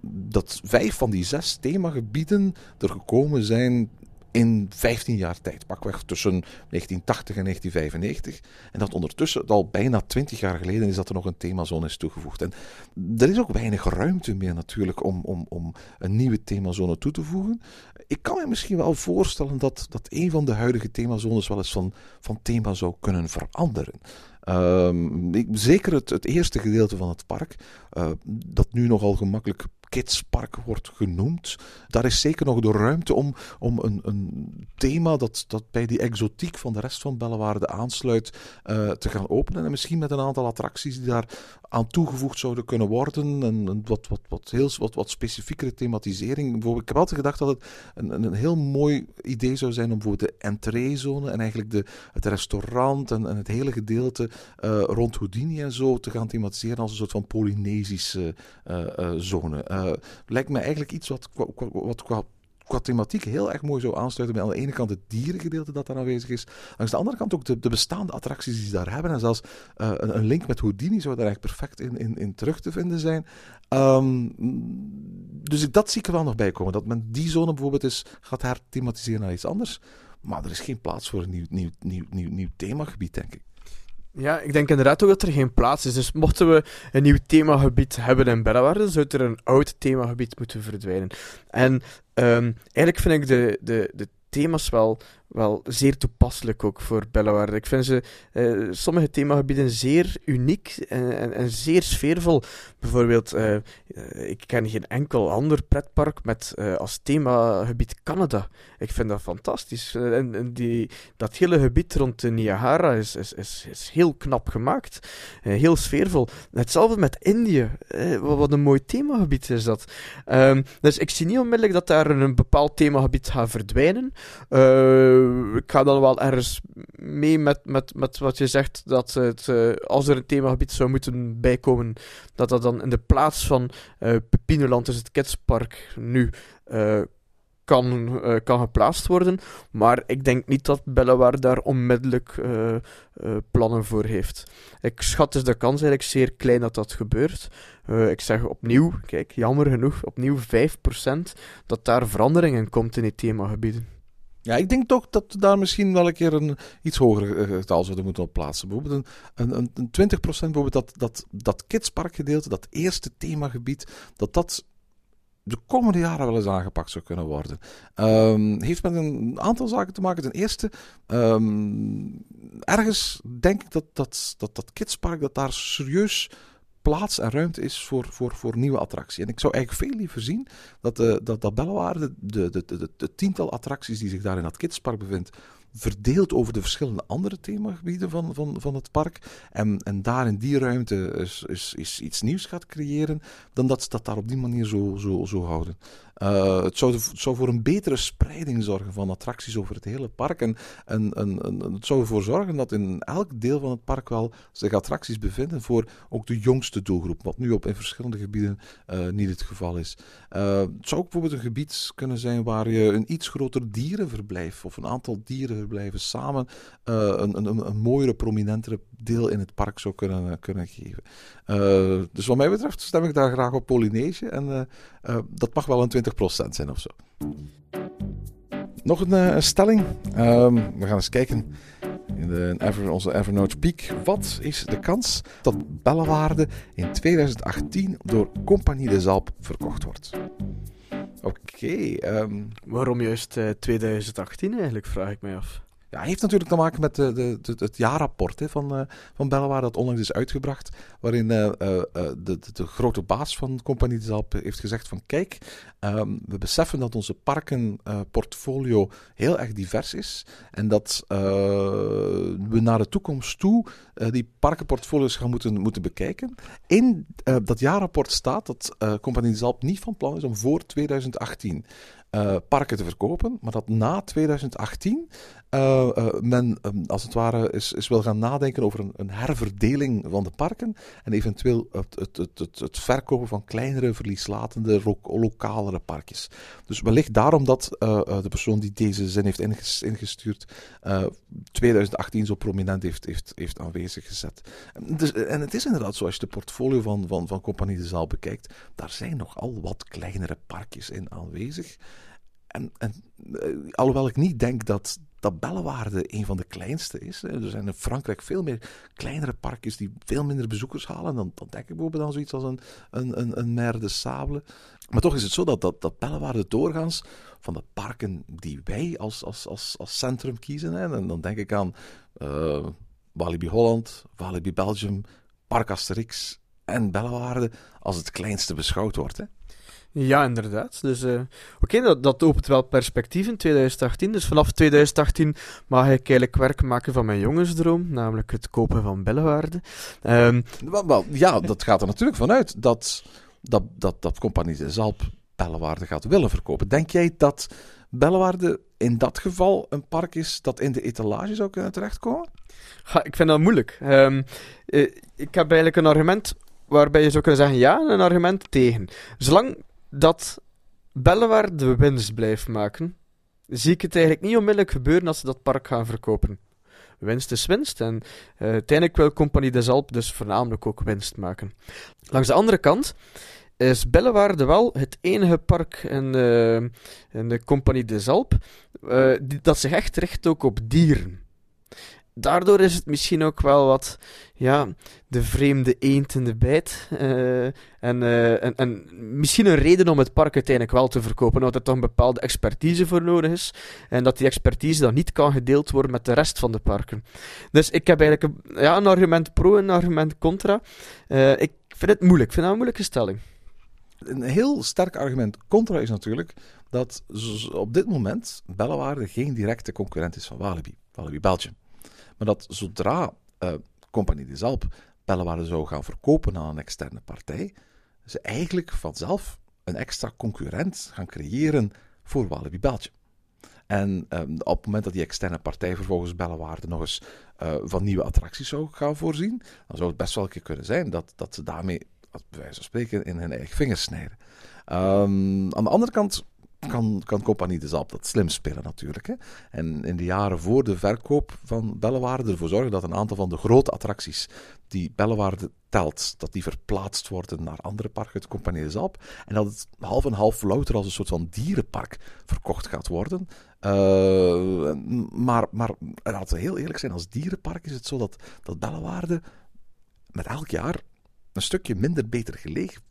dat vijf van die zes themagebieden er gekomen zijn in 15 jaar tijd, pakweg tussen 1980 en 1995. En dat ondertussen, al bijna 20 jaar geleden, is dat er nog een themazone is toegevoegd. En er is ook weinig ruimte meer natuurlijk om, om, om een nieuwe themazone toe te voegen. Ik kan me misschien wel voorstellen dat, dat een van de huidige themazones wel eens van, van thema zou kunnen veranderen. Um, zeker het, het, eerste gedeelte van het park, uh, dat nu nogal gemakkelijk Kidspark wordt genoemd. Daar is zeker nog de ruimte om, om een, een thema dat, dat bij die exotiek van de rest van Bellewaarde aansluit uh, te gaan openen. En misschien met een aantal attracties die daar aan toegevoegd zouden kunnen worden. En, wat, wat, wat, heel, wat, wat specifiekere thematisering. Ik heb altijd gedacht dat het een, een heel mooi idee zou zijn om bijvoorbeeld de entreezone en eigenlijk de, het restaurant en, het hele gedeelte uh, rond Houdini en zo te gaan thematiseren als een soort van Polynesische uh, zone. lijkt me eigenlijk iets wat, wat, wat qua qua thematiek heel erg mooi zo aansluiten bij aan de ene kant het dierengedeelte dat daar aanwezig is. Langs de andere kant ook de, de bestaande attracties die ze daar hebben. En zelfs uh, een, een, link met Houdini zou daar eigenlijk perfect in, in, in terug te vinden zijn. Um, dus dat zie ik er wel nog bij komen. Dat men die zone bijvoorbeeld is, gaat herthematiseren naar iets anders. Maar er is geen plaats voor een nieuw, nieuw, nieuw, nieuw, nieuw themagebied, denk ik. Ja, ik denk inderdaad ook dat er geen plaats is. Dus mochten we een nieuw themagebied hebben in Bellewaarde, zou er een oud themagebied moeten verdwijnen. En um, eigenlijk vind ik de, de, de thema's wel wel zeer toepasselijk ook voor Bellewaarde. Ik vind ze uh, sommige themagebieden zeer uniek en, en, en zeer sfeervol. Bijvoorbeeld, uh, ik ken geen enkel ander pretpark met als themagebied Canada. Ik vind dat fantastisch. En, die, dat hele gebied rond de Niagara is, is, is, is heel knap gemaakt. heel sfeervol. Hetzelfde met Indië. Wat, een mooi themagebied is dat. Um, dus ik zie niet onmiddellijk dat daar een bepaald themagebied gaat verdwijnen. Uh, ik ga dan wel ergens mee met, met, met wat je zegt, dat het, uh, als er een themagebied zou moeten bijkomen, dat dat dan in de plaats van uh, Pepinoland, dus het kidspark, nu kan, kan geplaatst worden. Maar ik denk niet dat Bellewaar daar onmiddellijk plannen voor heeft. Ik schat dus de kans eigenlijk zeer klein dat dat gebeurt. ik zeg opnieuw, kijk, jammer genoeg, opnieuw 5% dat daar verandering in komt in die themagebieden. Ja, ik denk toch dat we daar misschien wel een keer een iets hoger eh, getal zouden moeten op plaatsen. Bijvoorbeeld een, een, een 20% bijvoorbeeld dat, dat, dat kidsparkgedeelte, dat eerste themagebied, dat dat de komende jaren wel eens aangepakt zou kunnen worden. Um, heeft met een aantal zaken te maken. Ten eerste, um, ergens denk ik dat dat, dat, dat kidspark dat daar serieus plaats en ruimte is voor, voor, voor nieuwe attracties. En ik zou eigenlijk veel liever zien dat, de, dat, dat Bellewaarde, de, de, de, de, tiental attracties die zich daar in dat kidspark bevindt, verdeeld over de verschillende andere themagebieden van, van, van het park. En, en daar in die ruimte is, is, is iets nieuws gaat creëren, dan dat ze dat daar op die manier zo, zo, zo houden. Uh, het, zou, voor een betere spreiding zorgen van attracties over het hele park. En, het zou ervoor zorgen dat in elk deel van het park wel zich attracties bevinden voor ook de jongste doelgroep. Wat nu op in verschillende gebieden uh, niet het geval is. Uh, het zou ook bijvoorbeeld een gebied kunnen zijn waar je een iets groter dierenverblijf of een aantal dierenverblijven samen een, een, een mooiere, prominentere deel in het park zou kunnen, kunnen geven. dus wat mij betreft stem ik daar graag op Polynesië. En dat mag wel een 20% zijn of zo. Nog een, stelling. Um, we gaan eens kijken in de Ever, onze Evernote Peak. Wat is de kans dat Bellewaarde in 2018 door Compagnie de Zalp verkocht wordt? Oké. Ehm, Waarom juist uh, eh, 2018 eigenlijk, vraag ik mij af. Ja, heeft natuurlijk te maken met de, de, het jaarrapport hè, van, uh, van Bellewaar dat onlangs is uitgebracht. Waarin uh, de, de, grote baas van Compagnie de heeft gezegd van kijk, um, we beseffen dat onze parkenportfolio heel erg divers is. En dat we naar de toekomst toe die parkenportfolio's gaan moeten, moeten bekijken. In dat jaarrapport staat dat Compagnie de niet van plan is om voor 2018 uh, parken te verkopen, maar dat na 2018 uh, uh, men um, als het ware is, is wil gaan nadenken over een, een herverdeling van de parken en eventueel het, het, het, het, verkopen van kleinere, verlieslatende, lo lokalere parkjes. Dus wellicht daarom dat uh, de persoon die deze zin heeft ingestuurd 2018 zo prominent heeft, heeft, heeft aanwezig gezet. Dus, en het is inderdaad zo, als je de portfolio van, van, van Compagnie de Zaal bekijkt, daar zijn nogal wat kleinere parkjes in aanwezig. En, en alhoewel ik niet denk dat dat een van de kleinste is. Er zijn in Frankrijk veel meer kleinere parkjes die veel minder bezoekers halen. Dan, denk ik bijvoorbeeld aan zoiets als een, een, een, een de Sable. Maar toch is het zo dat, dat, dat doorgaans van de parken die wij als, als, als, als centrum kiezen. Hè, en dan denk ik aan uh, Walibi Holland, Walibi Belgium, Park Asterix en Bellewaarde als het kleinste beschouwd wordt. Hè. Ja, inderdaad. Dus uh, oké, okay, dat, dat opent wel perspectief in 2018. Dus vanaf 2018 mag ik eigenlijk werk maken van mijn jongensdroom, namelijk het kopen van bellenwaarden. Um, wel, wel, ja, dat gaat er natuurlijk vanuit dat, dat, dat, dat Compagnie de Zalp bellenwaarde gaat willen verkopen. Denk jij dat bellenwaarde in dat geval een park is dat in de etalage zou kunnen terechtkomen? Ik vind dat moeilijk. Um, uh, ik heb eigenlijk een argument waarbij je zou kunnen zeggen ja en een argument tegen. Zolang dat Bellewaarde de winst blijft maken, zie ik het eigenlijk niet onmiddellijk gebeuren als ze dat park gaan verkopen. Winst is winst en uh, uiteindelijk wil Compagnie des Alpes dus voornamelijk ook winst maken. Langs de andere kant is Bellewaarde wel het enige park in, uh, in de Compagnie des Alpes uh, dat zich echt richt ook op dieren daardoor is het misschien ook wel wat, ja, de vreemde eend in de bijt. En, uh, en, en, misschien een reden om het park uiteindelijk wel te verkopen, omdat er toch een bepaalde expertise voor nodig is. En dat die expertise dan niet kan gedeeld worden met de rest van de parken. Dus ik heb eigenlijk een, ja, een argument pro en een argument contra. Uh, ik vind het moeilijk, ik vind dat een moeilijke stelling. Een heel sterk argument contra is natuurlijk dat op dit moment Bellewaarde geen directe concurrent is van Walibi, Walibi Belgium. Maar dat zodra uh, Compagnie Alpes Bellewaarde zou gaan verkopen aan een externe partij, ze eigenlijk vanzelf een extra concurrent gaan creëren voor Walibi Belgium. En um, op het moment dat die externe partij vervolgens Bellewaarde nog eens uh, van nieuwe attracties zou gaan voorzien, dan zou het best wel een keer kunnen zijn dat, dat ze daarmee, bij wijze van spreken, in hun eigen vingers snijden. Um, aan de andere kant kan, kan Compagnie de Zalp dat slim spelen natuurlijk. Hè. En in de jaren voor de verkoop van Bellewaarde ervoor zorgen dat een aantal van de grote attracties die Bellewaarde telt, dat die verplaatst worden naar andere parken uit Compagnie de Zalp. En dat het half en half louter als een soort van dierenpark verkocht gaat worden. Uh, maar, maar laten we heel eerlijk zijn, als dierenpark is het zo dat, dat Bellewaarde met elk jaar een stukje minder beter gelegen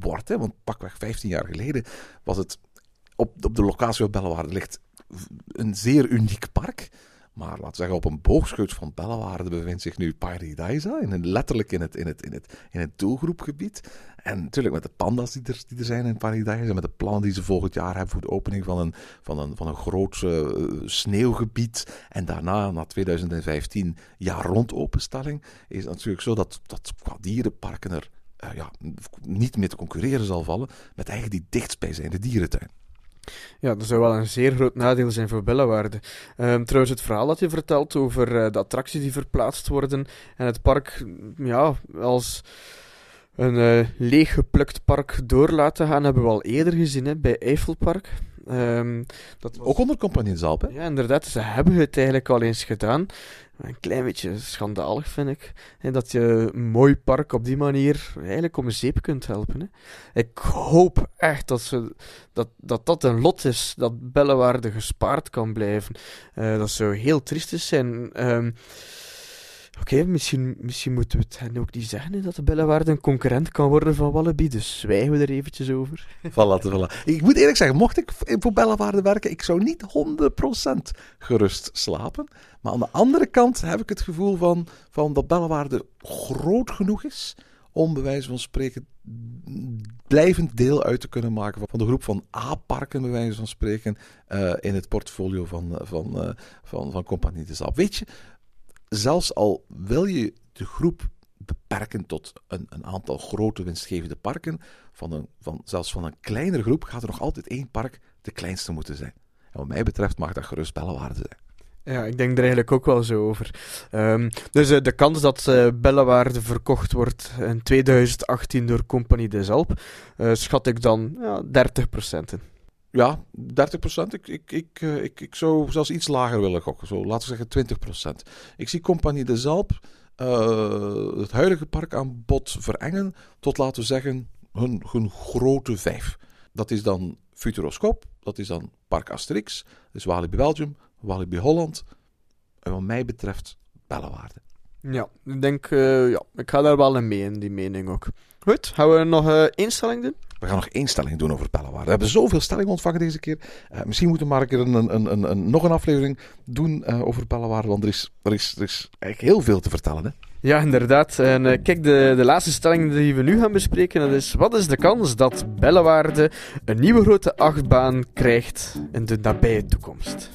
wordt. Hè? Want pakweg 15 jaar geleden was het op, op de locatie waar Bellewaarde ligt een zeer uniek park. Maar laten we zeggen, op een boogscheut van Bellewaarde bevindt zich nu Paradise. In letterlijk in het, in, het, in, het, in het doelgroepgebied. En natuurlijk met de panda's die er, die er zijn in Paradise. En met de plannen die ze volgend jaar hebben voor de opening van een, van een, van een groot uh, sneeuwgebied. En daarna, na 2015, jaar rond openstelling. Is het natuurlijk zo dat, dat qua dierenparken er uh, ja, niet meer te concurreren zal vallen. Met eigenlijk die dichtstbijzijnde dierentuin. Ja, dat zou wel een zeer groot nadeel zijn voor Bellewaarde. Um, trouwens, het verhaal dat je vertelt over uh, de attracties die verplaatst worden en het park, ja, als een uh, leeggeplukt park door laten gaan, hebben we al eerder gezien hè, bij Eiffelpark. Um, dat was... Ook onder Compagnie Zalp, hè? Ja, inderdaad. Ze hebben het eigenlijk al eens gedaan. Een klein beetje schandalig, vind ik. En dat je een mooi park op die manier eigenlijk om een zeep kunt helpen. Hè. Ik hoop echt dat, ze, dat, dat dat een lot is, dat Bellewaarde gespaard kan blijven. Uh, dat zou heel triest zijn. Um, Oké, misschien, misschien moeten we het hen ook niet zeggen dat de een concurrent kan worden van Wallaby, dus zwijgen we er eventjes over. <laughs> Voilà, voilà. Ik moet eerlijk zeggen, mocht ik voor Bellewaarde werken, ik zou niet 100% gerust slapen. Maar aan de andere kant heb ik het gevoel van, van dat Bellewaarde groot genoeg is om bij wijze van spreken blijvend deel uit te kunnen maken van de groep van A-parken, bij wijze van spreken, uh, in het portfolio van, van, uh, van, van Compagnie de Zap. Weet je, zelfs al wil je de groep beperken tot een, een aantal grote winstgevende parken, van een, van, zelfs van een kleinere groep gaat er nog altijd één park de kleinste moeten zijn. En wat mij betreft mag dat gerust bellenwaarde zijn. Ja, ik denk er eigenlijk ook wel zo over. Um, dus uh, de kans dat uh, Bellewaarde verkocht wordt in 2018 door Compagnie des Alpes, uh, schat ik dan ja, 30% in. Ja, 30 procent. Ik, ik, ik, uh, ik, ik zou zelfs iets lager willen gokken. Zo, laten we zeggen 20 procent. Ik zie Compagnie de Zalp uh, het huidige parkaanbod verengen tot, laten we zeggen, hun, hun grote vijf. Dat is dan Futuroscoop, dat is dan Park Asterix, dat is Walibi Belgium, Walibi Holland. En wat mij betreft, Bellewaarde. Ja, ik denk, uh, ja, ik ga daar wel in mee, in die mening ook. Goed, gaan we nog uh, één stelling doen? We gaan nog één stelling doen over Bellewaarde. We hebben zoveel stellingen ontvangen deze keer. Uh, misschien moeten we maar een keer een, een, een, een, nog een aflevering doen uh, over Bellewaarde, want er is, er, is, er is eigenlijk heel veel te vertellen. Hè? Ja, inderdaad. En uh, kijk, de, de laatste stelling die we nu gaan bespreken, dat is wat is de kans dat Bellewaarde een nieuwe grote achtbaan krijgt in de nabije toekomst?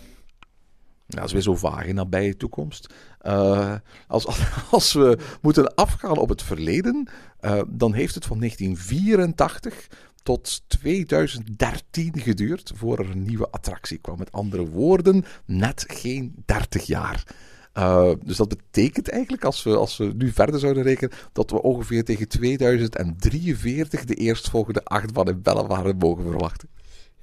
Ja, dat is weer zo vaag in nabije toekomst. Uh, als, <laughs> als we moeten afgaan op het verleden, uh, dan heeft het van 1984 tot 2013 geduurd voor er een nieuwe attractie kwam. Met andere woorden, net geen 30 jaar. Uh, dus dat betekent eigenlijk, als we, als we nu verder zouden rekenen, dat we ongeveer tegen 2043 de eerstvolgende achtbaan in Bellewaarde mogen verwachten.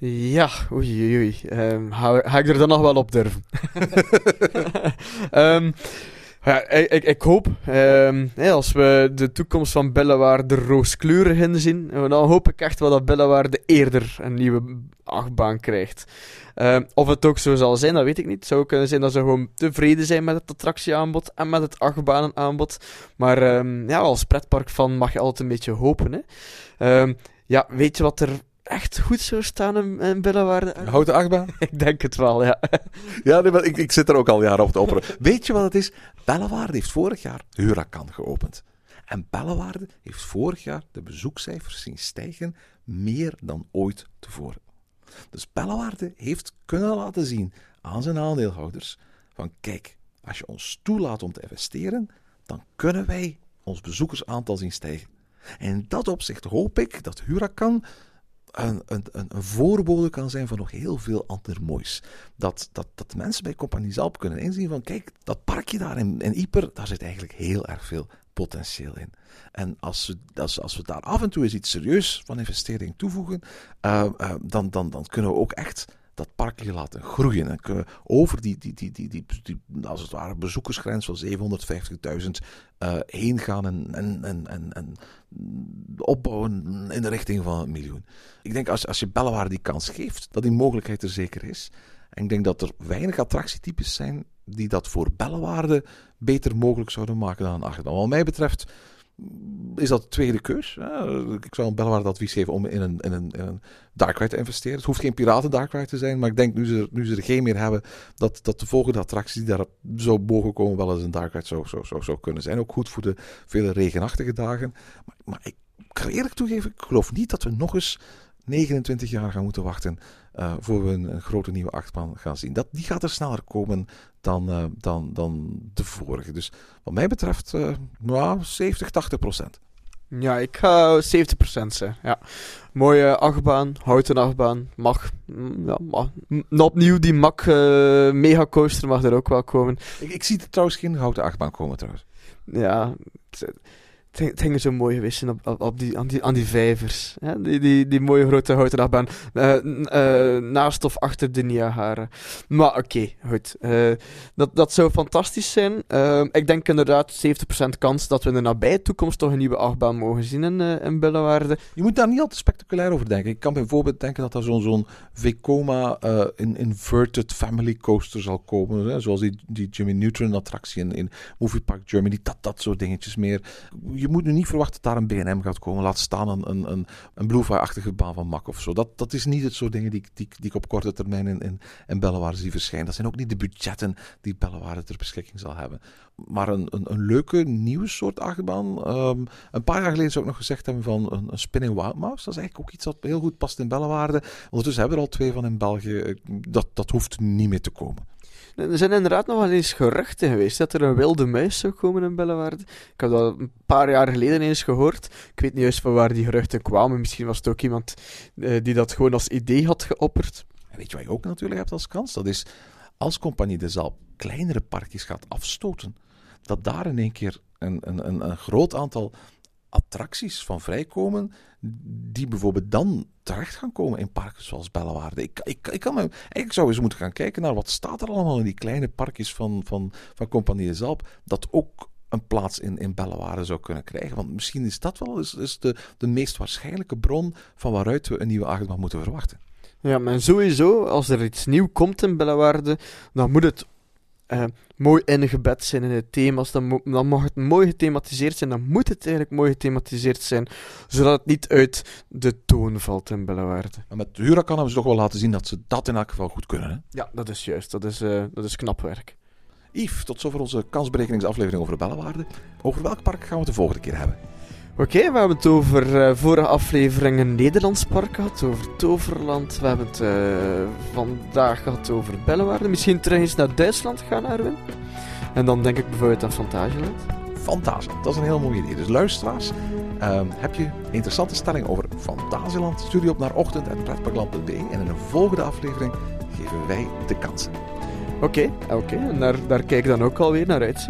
Ja, oei oei oei. Ehm, ga, ga ik er dan nog wel op durven? <laughs> Ehm, ja, ik, ik, ik hoop, ehm, als we de toekomst van Bellewaarde rooskleurig inzien, eh, dan hoop ik echt wel dat Bellewaarde eerder een nieuwe achtbaan krijgt. Of het ook zo zal zijn, dat weet ik niet. Het zou kunnen zijn dat ze gewoon tevreden zijn met het attractieaanbod en met het achtbanenaanbod. Maar ja, als pretpark van mag je altijd een beetje hopen. Hè. Ja, weet je wat er echt goed zou staan in, in Bellewaarde? Een houten achtbaan? <laughs> Ik denk het wel, ja. Ja, nee, maar ik, ik zit er ook al jaren op te opperen. <laughs> Weet je wat het is? Bellewaarde heeft vorig jaar Huracan geopend. En Bellewaarde heeft vorig jaar de bezoekcijfers zien stijgen meer dan ooit tevoren. Dus Bellewaarde heeft kunnen laten zien aan zijn aandeelhouders van kijk, als je ons toelaat om te investeren, dan kunnen wij ons bezoekersaantal zien stijgen. En in dat opzicht hoop ik dat Huracan een, een, een, voorbode kan zijn van nog heel veel ander moois. Dat, dat, dat mensen bij Compagnie Zalp kunnen inzien van kijk, dat parkje daar in, in Ieper, daar zit eigenlijk heel erg veel potentieel in. En als we, als, als we daar af en toe eens iets serieus van investering toevoegen, uh, uh, dan, dan, dan kunnen we ook echt dat parkje laten groeien. En kunnen we over die, die, die, die, die, als het ware, bezoekersgrens van 750.000 uh, heen gaan en, en, en, en, en opbouwen in de richting van een miljoen. Ik denk als, als je Bellewaarde die kans geeft, dat die mogelijkheid er zeker is. En ik denk dat er weinig attractietypes zijn die dat voor Bellewaarde beter mogelijk zouden maken dan een achtbaan. Wat mij betreft is dat de tweede keus. Ik zou een Bellewaarde advies geven om in een, in een, een te investeren. Het hoeft geen piraten dark te zijn, maar ik denk nu ze, nu ze er geen meer hebben, dat, dat de volgende attractie die daar zo boven komen wel eens een dark zou, zou, zou, zou kunnen zijn. Ook goed voor de vele regenachtige dagen. Maar, maar ik kan eerlijk toegeven, ik geloof niet dat we nog eens 29 jaar gaan moeten wachten uh, voor we een, een, grote nieuwe achtbaan gaan zien. Dat, die gaat er sneller komen dan, uh, dan, dan de vorige. Dus wat mij betreft, uh, nou, 70, 80 procent. Ja, ik ga 70% zijn. Ja. Mooie achtbaan, houten achtbaan. Mag. Ja, mag. Opnieuw, die Mack uh, mega coaster mag er ook wel komen. Ik, ik zie er trouwens geen houten achtbaan komen trouwens. Ja, het ging zo mooi geweest op, op, die, aan, die, aan die vijvers. Die, die, die mooie grote houten achtbaan. Uh, uh, naast of achter de Niagara. Maar oké, goed. Uh, dat, dat zou fantastisch zijn. ik denk inderdaad 70% kans dat we in de nabije toekomst toch een nieuwe achtbaan mogen zien in, in Billewaarde. Je moet daar niet al te spectaculair over denken. Ik kan bijvoorbeeld denken dat er zo'n zo'n Vekoma in Inverted Family Coaster zal komen. Hè? Zoals die, die Jimmy Neutron attractie in, in Movie Park Germany. Dat, dat soort dingetjes meer je moet nu niet verwachten dat daar een BNM gaat komen. Laat staan een, een, een, een Bluefire-achtige baan van Mak of zo. Dat, dat is niet het soort dingen die, die, die ik op korte termijn in, in, in zie verschijnen. Dat zijn ook niet de budgetten die Bellewaarde ter beschikking zal hebben. Maar een, een, een leuke, nieuwe soort achtbaan. Um, een paar jaar geleden zou ik nog gezegd hebben van een, Spinning Wild Mouse. Dat is eigenlijk ook iets dat heel goed past in Bellewaarde. Ondertussen hebben we er al twee van in België. Dat, dat hoeft niet meer te komen. Er zijn inderdaad nog wel eens geruchten geweest dat er een wilde muis zou komen in Bellewaarde. Ik heb dat een paar jaar geleden eens gehoord. Ik weet niet juist van waar die geruchten kwamen. Misschien was het ook iemand uh, die dat gewoon als idee had geopperd. En weet je wat je ook natuurlijk hebt als kans? Dat is als Compagnie de Zaal kleinere parkjes gaat afstoten, dat daar in één keer een, een, een groot aantal attracties van vrijkomen die bijvoorbeeld dan terecht gaan komen in parken zoals Bellewaarde. Ik, ik, ik kan me, eigenlijk zou eens moeten gaan kijken naar wat staat er allemaal in die kleine parkjes van, van, van Compagnie Zalp, dat ook een plaats in, in Bellewaarde zou kunnen krijgen. Want misschien is dat wel is, de, de meest waarschijnlijke bron van waaruit we een nieuwe achtbaan moeten verwachten. Ja, maar sowieso, als er iets nieuw komt in Bellewaarde, dan moet het uh, mooi ingebed zijn in het thema's. Dan, dan mag het mooi gethematiseerd zijn. Dan moet het eigenlijk mooi gethematiseerd zijn. Zodat het niet uit de toon valt in Bellewaarde. En met Huracan hebben ze toch wel laten zien dat ze dat in elk geval goed kunnen. Hè? Ja, dat is juist. Dat is, uh, dat is knap werk. Yves, tot zover onze kansberekeningsaflevering over Bellewaarde. Over welk park gaan we het de volgende keer hebben? Oké, okay, we hebben het over uh, vorige aflevering een Nederlands park gehad, over Toverland. We hebben het uh, vandaag gehad over Bellewaarde. Misschien terug eens naar Duitsland gaan, Erwin. En dan denk ik bijvoorbeeld aan Fantasieland. Fantasieland, dat is een heel mooi idee. Dus luisteraars, uh, heb je interessante stelling over Fantasieland? Stuur die op naar ochtend.pretparkland.be en in een volgende aflevering geven wij de kansen. Oké, okay, oké. Okay. En daar, daar kijk ik dan ook alweer naar uit.